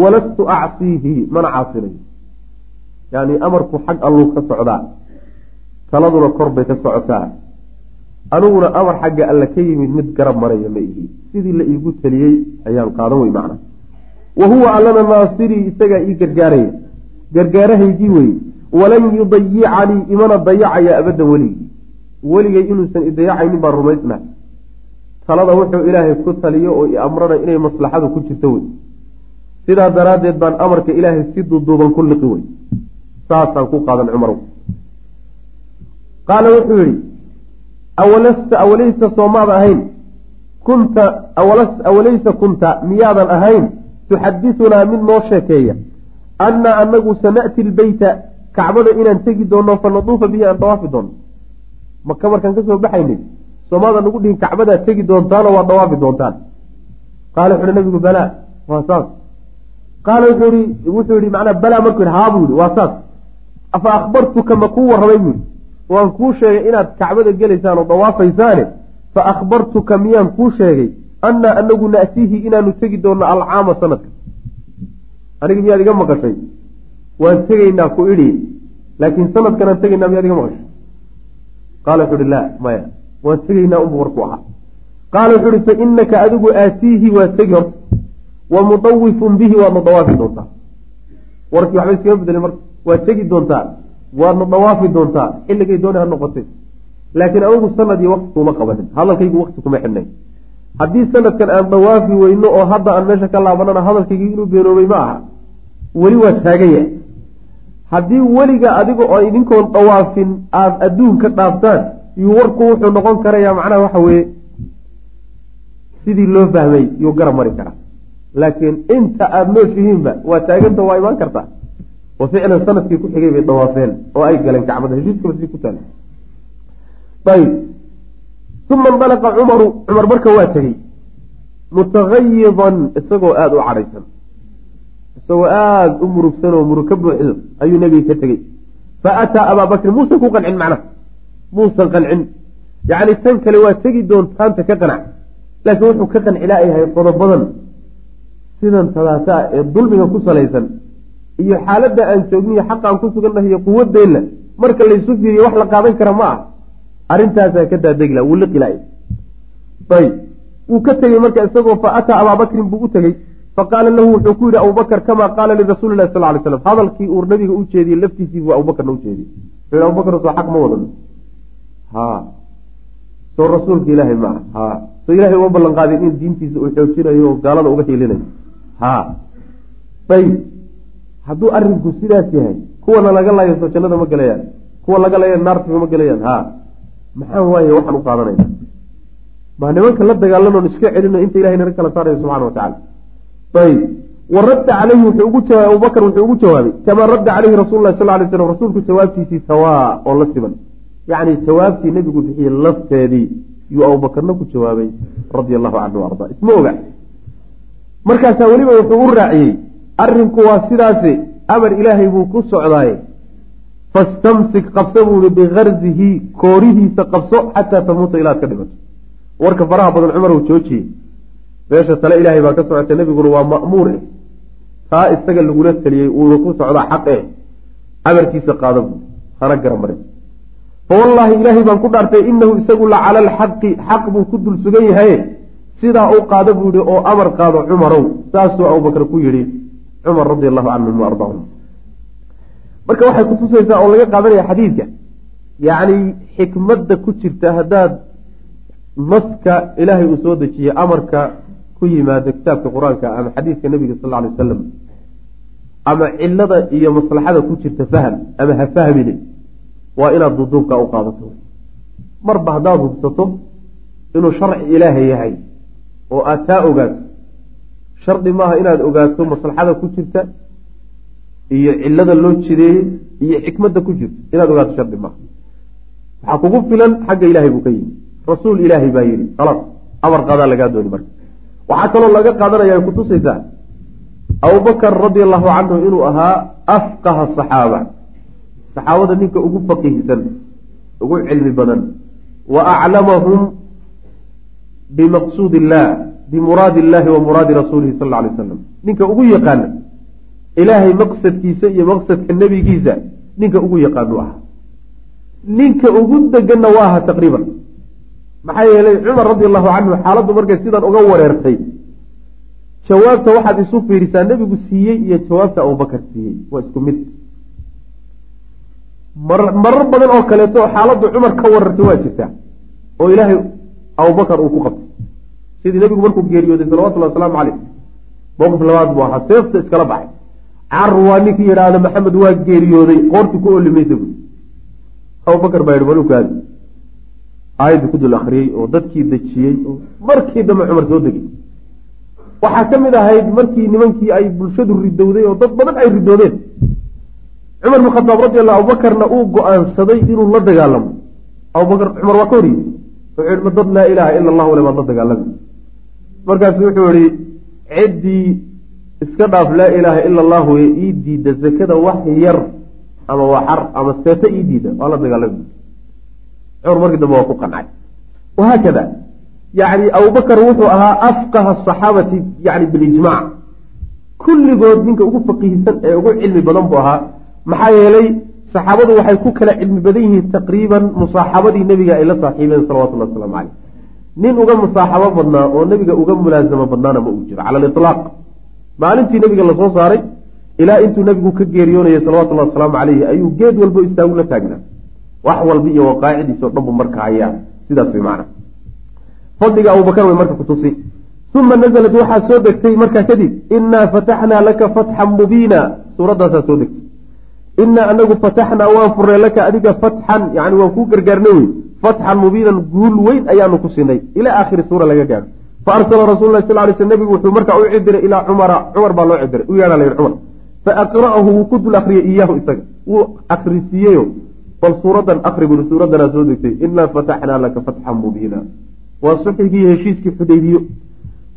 walastu acsiihi mana caasinayo. Yani amarku xag alluu ka socdaa taladuna kor bay ka socotaa aniguna amar xagga alle ka yimid mid garab maraya ma ihi. Sidii la iigu teliyey ayaan qaadan wey macna. Wa huwa allana naasirii isagaa ii gargaaraya. Gargaarahaygii weye walan yudayicanii imana dayacaya abaddan weligii weligay inuusan idayacaynin baan rumaysnahay talada wuxuu ilaahay ku taliyo oo i amrana inay maslaxadu ku jirto wey sidaa daraaddeed baan amarka ilaahay si duuduuban ku liqi wey saasaan ku qaadan cumarow qaala wuxuu yidhi awalasta awalaysa soomaad ahayn? Kunta awalaysa kunta miyaadan ahayn? Tuxaditunaa mid noo sheekeeya. Annaa anagu sana'ti lbeyta kacbada inaan tegi doonno fa naduufa bihi aan dawaafi doonno maka markaan ka soo baxaynay soomaadan nagu dhihin kacbadaad tegi doontaanoo waad dhawaafi doontaan. Qaala wuxu uhi nabigu balaa waa saas. Qaala wuxuu ihi wuxuu yihi macnaa balaa markuu yidhi haa buu yihi waa saas. Afa akhbartuka ma kuu warramay buu yihi waan kuu sheegay inaad kacbada gelaysaan oo dawaafaysaane fa akhbartuka miyaan kuu sheegay annaa anagu na'tiihi inaanu tegi doonno alcaama sanadka. Aniga miyaad iga maqashay? Waan tegaynaa ku idhi laakiin sanadkanaan tegaynaa miyaad iga maqashay? Qaala wuxu uhi laa maya waan tegaynaa unbu warku ahaa. Qaala wuxu uhi fa inaka adigu aatiihi waa tegi horta wa mudawifun bihi waadna dawaafi doontaa. Warkii waxba iskaga bedelay marka waad tegi doontaa waadna dawaafi doontaa? Xilligay dooni ha noqotay. Laakiin adugu sanad iyo wakti kuma qabanin. Hadalkaygu wakti kuma xidhnay haddii sanadkan aan dawaafi weyno oo hadda aan meesha ka laabanana hadalkaygii inuu beenoobay ma aha. Weli waa taaganya haddii weliga adiga oo idinkoon dawaafin aada adduunka dhaaftaan yuu warku wuxuu noqon karayaa macnaha waxa weeye sidii loo fahmay yuu garab mari karaa. Laakiin inta aada nooshihiinba waa taaganta waa imaan kartaa oo ficlan sannadkii ku xigay bay dawaafeen oo ay galeen kacbada heshiiskaba sidii ku taala ayb uma indalaqa cumaru cumar marka waa tegey mutagayidan isagoo aada u cadhaysan isagoo aada u murugsan oo murug ka buuxdo ayuu nebiga ka tegey. Fa ataa abaa bakrin muusan ku qancin macnaha. Muusan qancin. Yacni tan kale waa tegi doontaanta ka qanac. Laakiin wuxuu ka qancilaa yahay qodobadan sidan tadaata ee dulmiga ku salaysan iyo xaaladda aan joogniyo xaqaan ku sugannahay iyo quwadeenna marka laysu fiiriyo wax la qaadan kara ma ah arrintaasaa ka daadegla wuu liqilaay ayb wuu ka tegey marka isagoo fa ataa abaa bakrin buu u tegey faqaala lahu wuxuu ku yidhi abubakar kamaa qaala lirasuuli lahi sal lay slam hadalkii uu nabiga u jeediyey laftiisii buu abubakarna u jeediyey. Wuxuu yhi abubakar soo xaq ma wadan. Ha soo rasuulka ilaahay maaha ha soo ilahay uma ballan in diintiisa uu xoojinayo oo gaalada uga hiilinayo ha ayb hadduu arinku sidaas yahay kuwana laga laayo soo jannada ma gelayaan kuwa laga laaya naartiga ma gelayaan ha maxaan waaye waxaan u qaadanayna? Maa nimanka la dagaalanoon iska celino inta ilahay naga kala saarayo subxana wa tacala ayb wa radda caleyhi wuxuu ugu jawaabay abubakar wuxuu ugu jawaabay kamaa radda caleyhi rasul lah sal lay slam rasuulku jawaabtiisii sawaa oo la siman. Yacni jawaabtii nebigu bixiyey lafteedii yuu abubakarna ku jawaabay radia allahu canhu arda isma oga. Markaasaa weliba wuxuu u raaciyey arrinku waa sidaasi amar ilaahay buu ku socdaaye fastamsik qabso buuhi bikarzihi koorihiisa qabso xataa tamuuta ilaad ka dhimato. Warka faraha badan cumar uu joojiyey. Meesha tale ilaahay baa ka socotay nebiguna waa ma'muur eh. Taa isaga lagula teliyey uuna ku socdaa xaq eh amarkiisa qaada buui hana gara marin. Fa wallaahi ilaahay baan ku dhaartay inahu isagu la cala alxaqi xaq buu ku dul sugan yahaye sidaa u qaada buu yihi oo amar qaado cumarow saasuu abubakar ku yidhi cumar radi allahu canhum wa ardaahum marka waxay kutusaysaa oo laga qaadanaya xadiidka yacni xikmadda ku jirta haddaad naska ilaahay uu soo dejiyey amarka ku yimaado kitaabka qur'aanka ama xadiidka nebiga sal lla alay wasalam ama cilada iyo maslaxada ku jirta faham ama ha fahmine waa inaad duduubka u qaadato. Marba haddaad hubsato inuu sharci ilaahay yahay oo aad taa ogaato shardi maaha inaad ogaato maslaxada ku jirta iyo cilada loo jideeyey iyo xikmadda ku jirta. Inaad ogaato shardi maaha. Waxaa kugu filan xagga ilaahay buu ka yimi. Rasuul ilaahay baa yidhi khalaas amar qaadaa lagaa dooni marka. Waxaa kaloo laga qaadanaya ay kutusaysaa abubakar radi allahu canhu inuu ahaa afqaha saxaaba. Saxaabada ninka ugu faqiihsan ugu cilmi badan. Wa aclamahum bimaqsuud illah bimuraadi illahi wa muraadi rasuulihi sal alay wasalam ninka ugu yaqaana ilaahay maqsadkiisa iyo maqsadka nebigiisa ninka ugu yaqaanu ahaa ninka ugu deganna waa aha taqriiban maxaa yeelay cumar radi allahu canhu xaaladdu markay sidan uga wareertay jawaabta waxaad isu fiirisaa nebigu siiyey iyo jawaabta abubakar siiyey waa isku mid marar badan oo kaleeto xaaladdu cumar ka warartay waa jirtaa oo ilaahay abubakar uu ku qabtay sidii nebigu markuu geeriyooday salawatullahi wasalaamu caleyh mowqif labaad buu ahaa seefta iskala baxay. Car waa ninkii yidhaahda maxamed waa geeriyooday qoortii ku oli maysa buui abubakar baa yihi malukaadi aayaddu ku dul akriyey oo dadkii dejiyey oo markii dambe cumar soo degay. Waxaa ka mid ahayd markii nimankii ay bulshadu ridowday oo dad badan ay ridoodeen cumar bin khataab radi allahu abubakarna uu go'aansaday inuu la dagaalamo. Abubakar cumar waa ka hor wuxuu yihi ma dad laa ilaaha ila allahu le baad la dagaalami markaasu wuxuu yihi ciddii iska dhaaf laa ilaaha ila allahu ee ii diida zakada wax yar ama waxar ama seeto ii diida. Waa la dagaalami cumar markii dambe waa ku qancay wahaakada yani abubakar wuxuu ahaa afqaha asaxaabati yani bilijmac kulligood ninka ugu faqiihsan ee ugu cilmi badan buu ahaa. Maxaa yeelay saxaabadu waxay ku kala cilmi badan yihiin taqriiban musaaxabadii nebiga ay la saaxiibeen salawatullahi waslamu caleyh nin uga musaaxabo badnaa oo nebiga uga mulaasamo badnaana ma uu jiro cala aliطlaaq maalintii nebiga la soo saaray ilaa intuu nebigu ka geeriyoonayay salawatullahi wasalaamu caleyhi ayuu geed walbo istaagu la taagnaa. Wax walba iyo waqaacidiis o dhan buu marka hayaa. Sidaas way macana fadliga abubakar way marka kutusi uma naزlat waxaa soo degtay markaa kadib inaa fataxnaa laka fatxan mubiina. Suuraddaasaa soo degtay. Inaa anagu fataxnaa waan furnay laka adiga fatxan yani waan kuu gargaarnay. wey fatxan mubiinan guul weyn ayaanu ku sinay ilaa aakhiri suura laga gaaro faarsala rasul lah sal lay sl nebigu wuxuu markaa u cidiray ilaa cumara cumar baa loo cidiray. U yeedha layihi cumar. Faaqra'ahu wuu ku dul akriyay iyaahu isaga. Wuu akrisiiyeyo bal suuradan akri buri suuraddanaa soo degtay inaa fataxnaa laka fatxan mubiina. Waa sulxigii heshiiskii xudaybiyo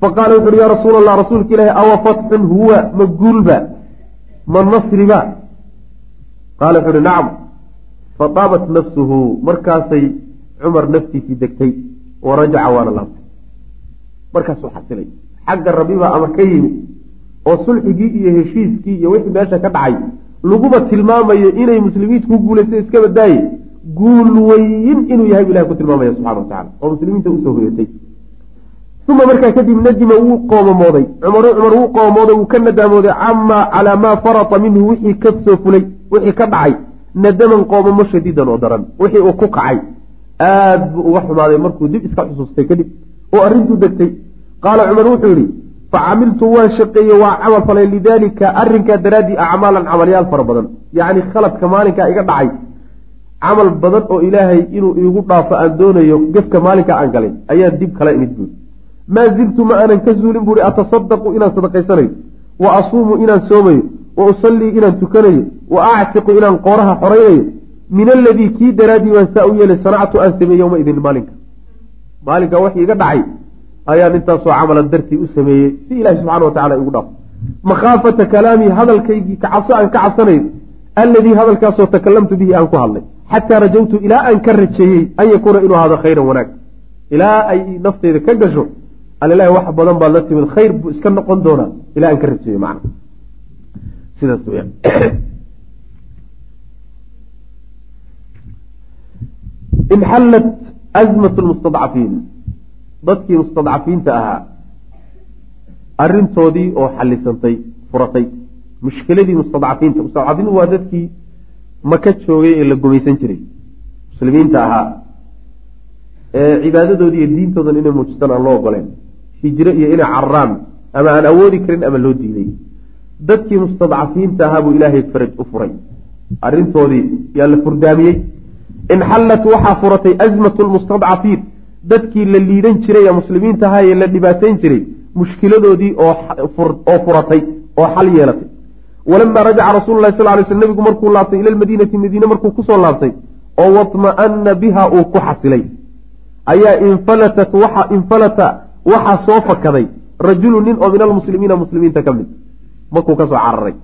faqaala wuxu uhi yaa rasuul allah rasuulka ilaahi awa fatxun huwa? Ma guulba? Ma nasriba? Qaala wuxu uhi nacam. Fataabat nafsuhu markaasay cumar naftiisii degtay wa rajaca waana laabtay. Markaasuu xasilay xagga rabibaa amar ka yimi oo sulxigii iyo heshiiskii iyo wixii meesha ka dhacay laguba tilmaamayo inay muslimiintu ku guulaystay iska badaaye. Guul weyn inuu yahay bu ilahi ku tilmaamaya subxana wa tacala oo muslimiinta u soo hoyatay. Uma markaa kadib nadima wuu qoomamooday. Cumaru cumar wuu qoomamooday wuu ka nadaamooday camaa calaa maa farata minhu wixii ka soo fulay wixii ka dhacay nadaman qoomamo shadiidan oo daran wixii uu ku kacay aad buu uga xumaaday markuu dib iska xusuustay kadib oo arrintuu degtay. Qaala cumar wuxuu yihi facamiltu waan shaqeeye waa camal falay lidaalika arrinkaa daraaddii acmaalan camalyaal fara badan. Yacni khaladka maalinkaa iga dhacay. Camal badan oo ilaahay inuu iigu dhaafo aan doonayo gefka maalinkaa aan galay ayaan dib kala imid buuri maa ziltu ma aanan ka zuulin buuhi atasadaqu inaan sadaqaysanayo wa asuumu inaan soomayo wa usallii inaan tukanayo wa actiqu inaan qooraha xoraynayo min aladii kii daraaddii baan saa u yeelay sanactu aan sameeyey yowma idin maalinka. Maalinka wax iga dhacay ayaan intaasoo camala dartii u sameeyey si ilahi subxana wa tacala igu dhaafo. Makhaafata kalaamii hadalkaygii kacabso aan ka cabsanayo alladii hadalkaasoo takalamtu bihi aan ku hadlay. Xataa rajawtu ilaa aan ka rajeeyey an yakuuna inuu ahaado khayran wanaag. Ilaa ay nafteyda ka gasho alilahi wax badan baad la timid khayr buu iska noqon doonaa ilaa aan ka rajeeyo macna. Sidaas weyaan inxallat azmat lmustadcafiin dadkii mustadcafiinta ahaa arrintoodii oo xallisantay furatay mushkiladii mustadcafiinta mustadcafiintu waa dadkii maka joogay ee la gumaysan jiray muslimiinta ahaa ee cibaadadoodii iyo diintoodan inay muujistaan aan loo ogoleen hijre iyo inay cararaan ama aan awoodi karin ama loo diiday dadkii mustadcafiinta ahaa buu ilaahay faraj u furay arrintoodii yaa la furdaamiyey inxallat waxaa furatay asmatu lmustadcafiin dadkii la liidan jiray ee muslimiinta ahaa ee la dhibaateyn jiray mushkiladoodii oo furatay oo xal yeelatay walamaa rajaca rasuulu lahi sal lay sl nebigu markuu laabtay ila lmadiinati madiine markuu ku soo laabtay oo watma'ana biha uu ku xasilay ayaa infalatat waxa infalata waxaa soo fakaday rajulu nin oo min almuslimiina muslimiinta ka mid markuu ka soo cararay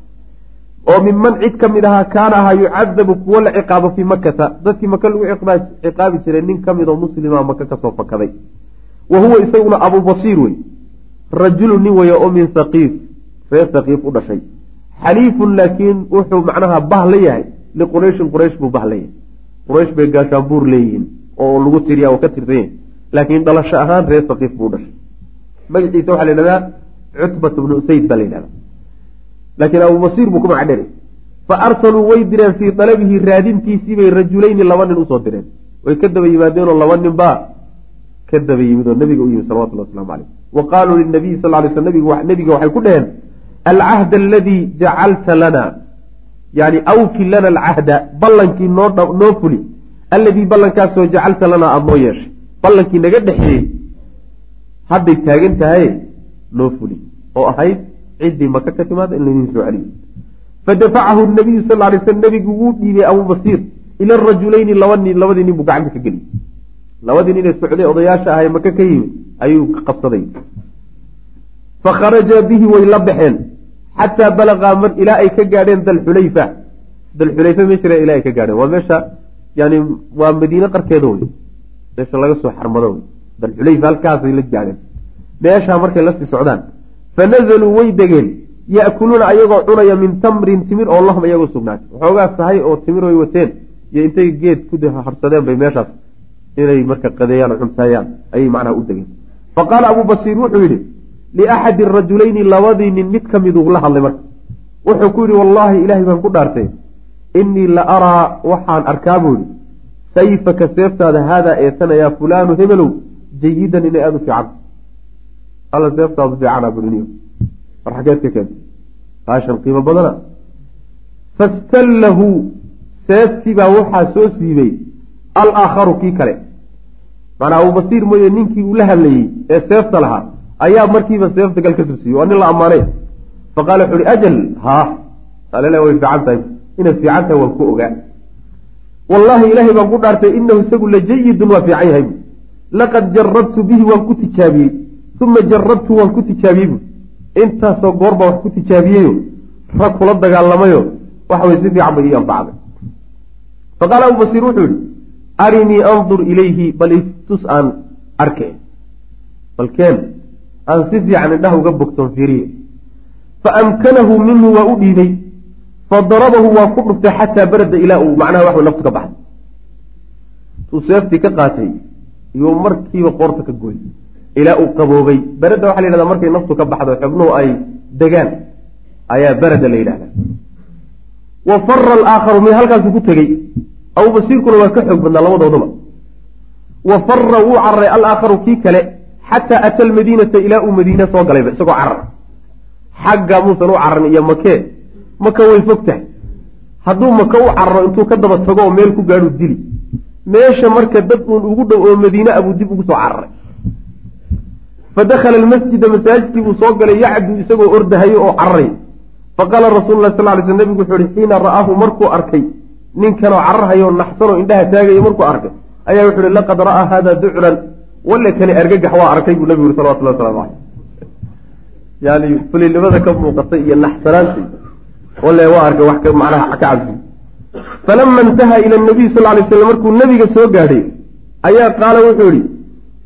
oo minman cid ka mid ahaa kaana ahaa yucadabu kuwo la ciqaabo fii makata dadkii maka lagu ciqaabi jiray nin ka mid oo muslima maka ka soo fakaday. Wa huwa isaguna abuu basiir wey. Rajulu nin weeye oo min haqiif reer haqiif u dhashay. Xaliifun laakiin wuxuu macnaha bah la yahay. Liqurayshin quraysh buu bah la yahay. Quraysh bay gaashaanbuur leeyihiin oo lagu tiriya oo ka tirsan yahay. Laakiin dhalasho ahaan reer haqiif buu dhashay. Magaciisa waxaa la yidhahdaa cutbat bnu usayd baa la yidhahdaa laakiin abuu basiir buu ku magac dheray fa arsaluu way direen fii dalabihi raadintiisii bay rajulayni laba nin u soo direen. Way ka daba yimaadeenoo laba nin baa ka daba yimid oo nabiga u yimid salawatullah waslamu caleyh wa qaaluu linabiyi sal lay sl nabiga waxay ku dhaheen alcahd aladii jacalta lana yani awki lana alcahda ballankii noo noo fuli alladii ballankaasoo jacalta lanaa aada noo yeeshay ballankii naga dhexeeyey hadday taagan tahay noo fuli oo ahayd ciddii maka ka timaada in laydin soo celiyo fadafacahu nabiyu sal lay sl nabigu wuu dhiibay abuu basiir ila arajulayni laba nin labadii nin buu gacanta ka geliyey. Labadii nin ee socday odayaasha ahay maka ka yimid ayuu qabsaday. Fakharaja bihi way la baxeen xataa balagaa mar ilaa ay ka gaadheen dalxulayfa. Dalxulayfa meeshira ilaa ay ka gaadheen. Waa meesha yani waa madiine qarkeeda wey meesha laga soo xarmado wey dalxulayfa halkaasay la gaadheen. Meeshaa markay la sii socdaan fa nazaluu way degeen ya'kuluuna ayagoo cunaya min tamrin timir oo lahum iyagoo sugnaatay waxoogaa sahay oo timir way wateen iyo intay geed ku harsadeen bay meeshaas inay marka qadeeyaan oo cuntaayaan ayay macnaha u degeen fa qaala abuu basiir wuxuu yidhi liaxadi rajulayni labadii nin mid ka miduu la hadlay marka wuxuu ku yidhi wallaahi ilaahay baan ku dhaartay innii la araa waxaan arkaa buu yidhi sayfaka seeftaada haadaa eetanayaa fulaanu hebelow jayidan inay aada u fiican alla seeftaadu fiicana buiniyo war xageed ka keentay. Baashan qiimo badana. Fastallahu seeftii baa waxaa soo siibay alaakharu kii kale. Macnaa abubasiir mooye ninkii uu la hadlayey ee seefta lahaa ayaa markiiba seefta gal ka subsiiyey waa nin la ammaanay. Faqala wuxu uhi ajal haa. Alele way fiican tahay. Inay fiican tahay waan ku ogaa. Wallaahi ilaahay baan ku dhaartay inahu isagu la jayidun waa fiican yahay. Laqad jarabtu bihi waan ku tijaabiyey uma jarabtu waan ku tijaabiyey bu intaasoo goor baa wax ku tijaabiyeyo rag kula dagaalamayo waxa way si fiican bay ii anfacday faqaala abu basiir wuxuu yihi arinii andur ilayhi bal iftus aan arke balkeen aan si fiican indhaha uga bogtoon fiiriye faamkanahu minhu waa u dhiibay fadarabahu waa ku dhuftay xataa barada ilaa uu macnaha wax naftu ka baxday tuu seeftii ka qaatay iyuu markiiba qoorta ka gooy ilaa uu qaboobay. Berada waxa la yidhahdaa markay naftu ka baxdo xubnuhu ay degaan ayaa berada la yidhahdaa. Wa fara alaakharu mid halkaasu ku tegey? Abubasiirkuna waa ka xoog badnaa labadooduba. Wa fara wuu cararay alaakharu kii kale xataa ata almadiinata ilaa uu madiine soo galayba isagoo carar xagga muusan u cararin iyo makee maka way fog tahay hadduu maka u cararo intuu ka daba tago oo meel ku gaadhu dili. Meesha marka dad uun ugu dhow oo madiine abuu dib ugu soo cararay fa dakhala almasjida masaajidkii buu soo galay yacdu isagoo ordahayo oo cararay faqaala rasuulu lah sal ly sl nebigu wuxuu ihi xiina ra'aahu markuu arkay ninkanoo cararhayo naxsanoo indhaha taagayo markuu arkay ayaa wuxu uhi laqad ra'aa hada ducran walle kani argagax waa arkay buu nebigu yuri salawatullah waslamu caleyh yani fulinimada ka muuqatay iyo naxsanaanti walle waa arkay wax macnaha ka cabsi falama intaha ila nabiy sal lay slam markuu nebiga soo gaadhay ayaa qaala wuxuu yihi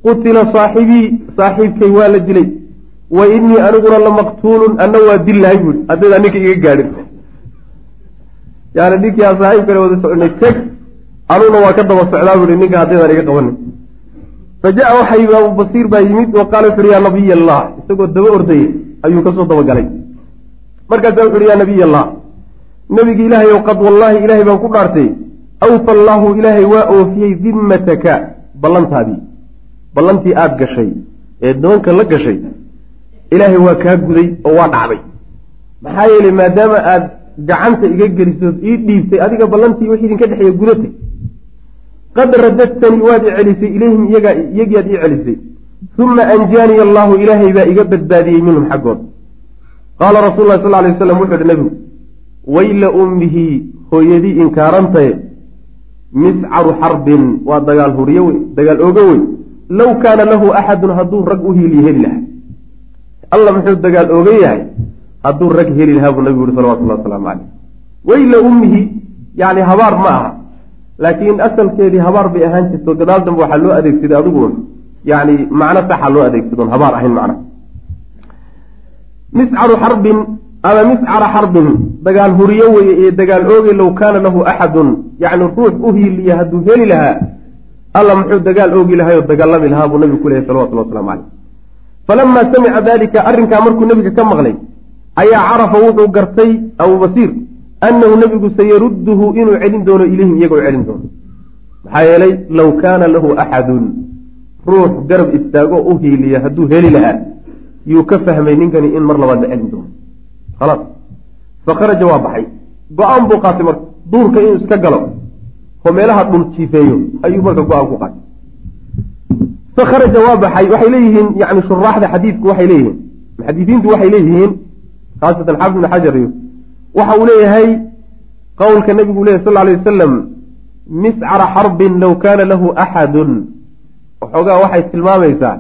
qutila saaxibii saaxiibkay waa la dilay. Wa inii aniguna lamaqtuulun anna waa dil lahay buui haddaydaa ninka iga gaadhin. Yani ninkii aan saaxiibkale wada soconay teg anuguna waa ka daba socdaa buui ninka haddaydaan iga qabanin. Fa jaa waxa yimi abu basiir baa yimid wa qaala wuxu uhi yaa nabiy allah isagoo daba ordayay ayuu ka soo dabagalay markaasa wuxu uhi yaa nabiy allah nebigi ilaahay ow qad wallaahi ilaahay baan ku dhaartay awfa allaahu ilaahay waa oofiyey dimmataka ballantaadii ballantii aada gashay ee nimanka la gashay ilaahay waa kaa guday oo waa dhacday. Maxaa yeelay maadaama aada gacanta iga gelisood ii dhiibtay adiga ballantii wix idinka dhexeeya gudatay. Qad radadtanii waad i celisay ilayhim iyagaa iyagiiaad ii celisay. Uma anjaaniya allaahu ilaahay baa iga badbaadiyey minhum xaggood. Qaala rasuulu lah sal lay waslam wuxuu uhi nebigu wayla ummihi hooyadii inkaarantaye miscaru xarbin waa dagaal huriyo wey dagaal ogo wey low kaana lahu axadun hadduu rag u hiiliyo heli lahaa alla muxuu dagaal oga yahay hadduu rag heli lahaa buu nabigu yuhi salawatullah wasalaamu caleyh weyla ummihi yani habaar ma aha laakiin asalkeedii habaar bay ahaan jirto gadaal dambe waxaa loo adeegsaday adiguun yani macno saxa loo adeegsadoon habaar ahayn macna miscaru xarbin ama miscara xarbin dagaal huriyo weye ee dagaal oogay low kaana lahu axadun yacni ruux u hiiliya hadduu heli lahaa alla muxuu dagaal oogi lahay oo dagaalami lahaa buu nabigu ku lehay salawatullah waslamu caleyh falamaa samica dalika arrinkaa markuu nebiga ka maqlay ayaa carafa wuxuu gartay abubasiir annahu nebigu sayarudduhu inuu celin doono ilayhim iyagoo celin doono. Maxaa yeelay low kaana lahu axadun ruux garab istaagoo u hiiliya hadduu heli lahaa yuu ka fahmay ninkani in mar labaad la celin doono. Khalaas. Fakharaja waa baxay. Go'aan buu qaatay marka duurka inuu iska galo oo meelaha dhul jiifeeyo ayuu marka go'aan ku qaatay fakharaja waa baxay waxay leeyihiin yani shuraaxda xadiidku waxay leeyihiin muxadidiintu waxay leeyihiin khaasatan xaafid ibn xajar iyo waxa uu leeyahay qowlka nebigu leyahy sal alay wasalam miscara xarbin low kaana lahu axadun. Waxoogaa waxay tilmaamaysaa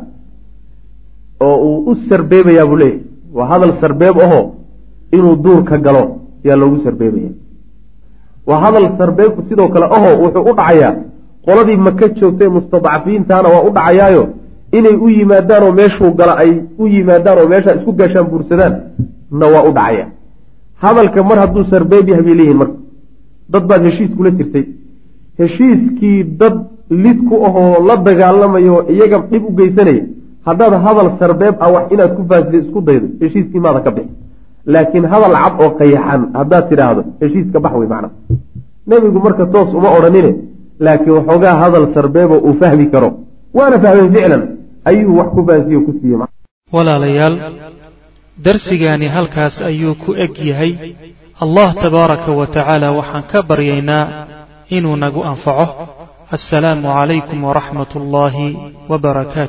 oo uu u sarbeebayaa buu leeyahy waa hadal sarbeeb ahoo inuu duurka galo yaa loogu sarbeebaya waa hadal sarbeebku sidoo kale ahoo wuxuu u dhacayaa qoladii maka joogtay mustadcafiintaana waa u dhacayaayo inay u yimaadaan oo meeshuu gala ay u yimaadaan oo meeshaa isku gaashaan buursadaan na waa u dhacaya. Hadalka mar hadduu sarbeeb yahay bay leeyihiin marka. Dad baad heshiis kula jirtay. Heshiiskii dad lid ku ahoo la dagaalamayo iyaga dhib u geysanaya haddaad hadal sarbeeb ah wax inaad ku faasiso isku daydo heshiiskii maada ka bixi laakiin hadal cad oo qayaxan haddaad tidhaahdo heshiiska bax wey macna nebigu marka toos uma odhanine laakiin waxoogaa hadal sarbeeboo uu fahmi karo. Waana fahmeen ficlan ayuu wax ku faasiyo ku siiye walaalayaal darsigaani halkaas ayuu ku eg yahay. Allah tabaaraka wa tacaala waxaan ka baryaynaa inuu nagu anfaco. Assalaamu calaykum waraxmat ullaahi wbarakaatu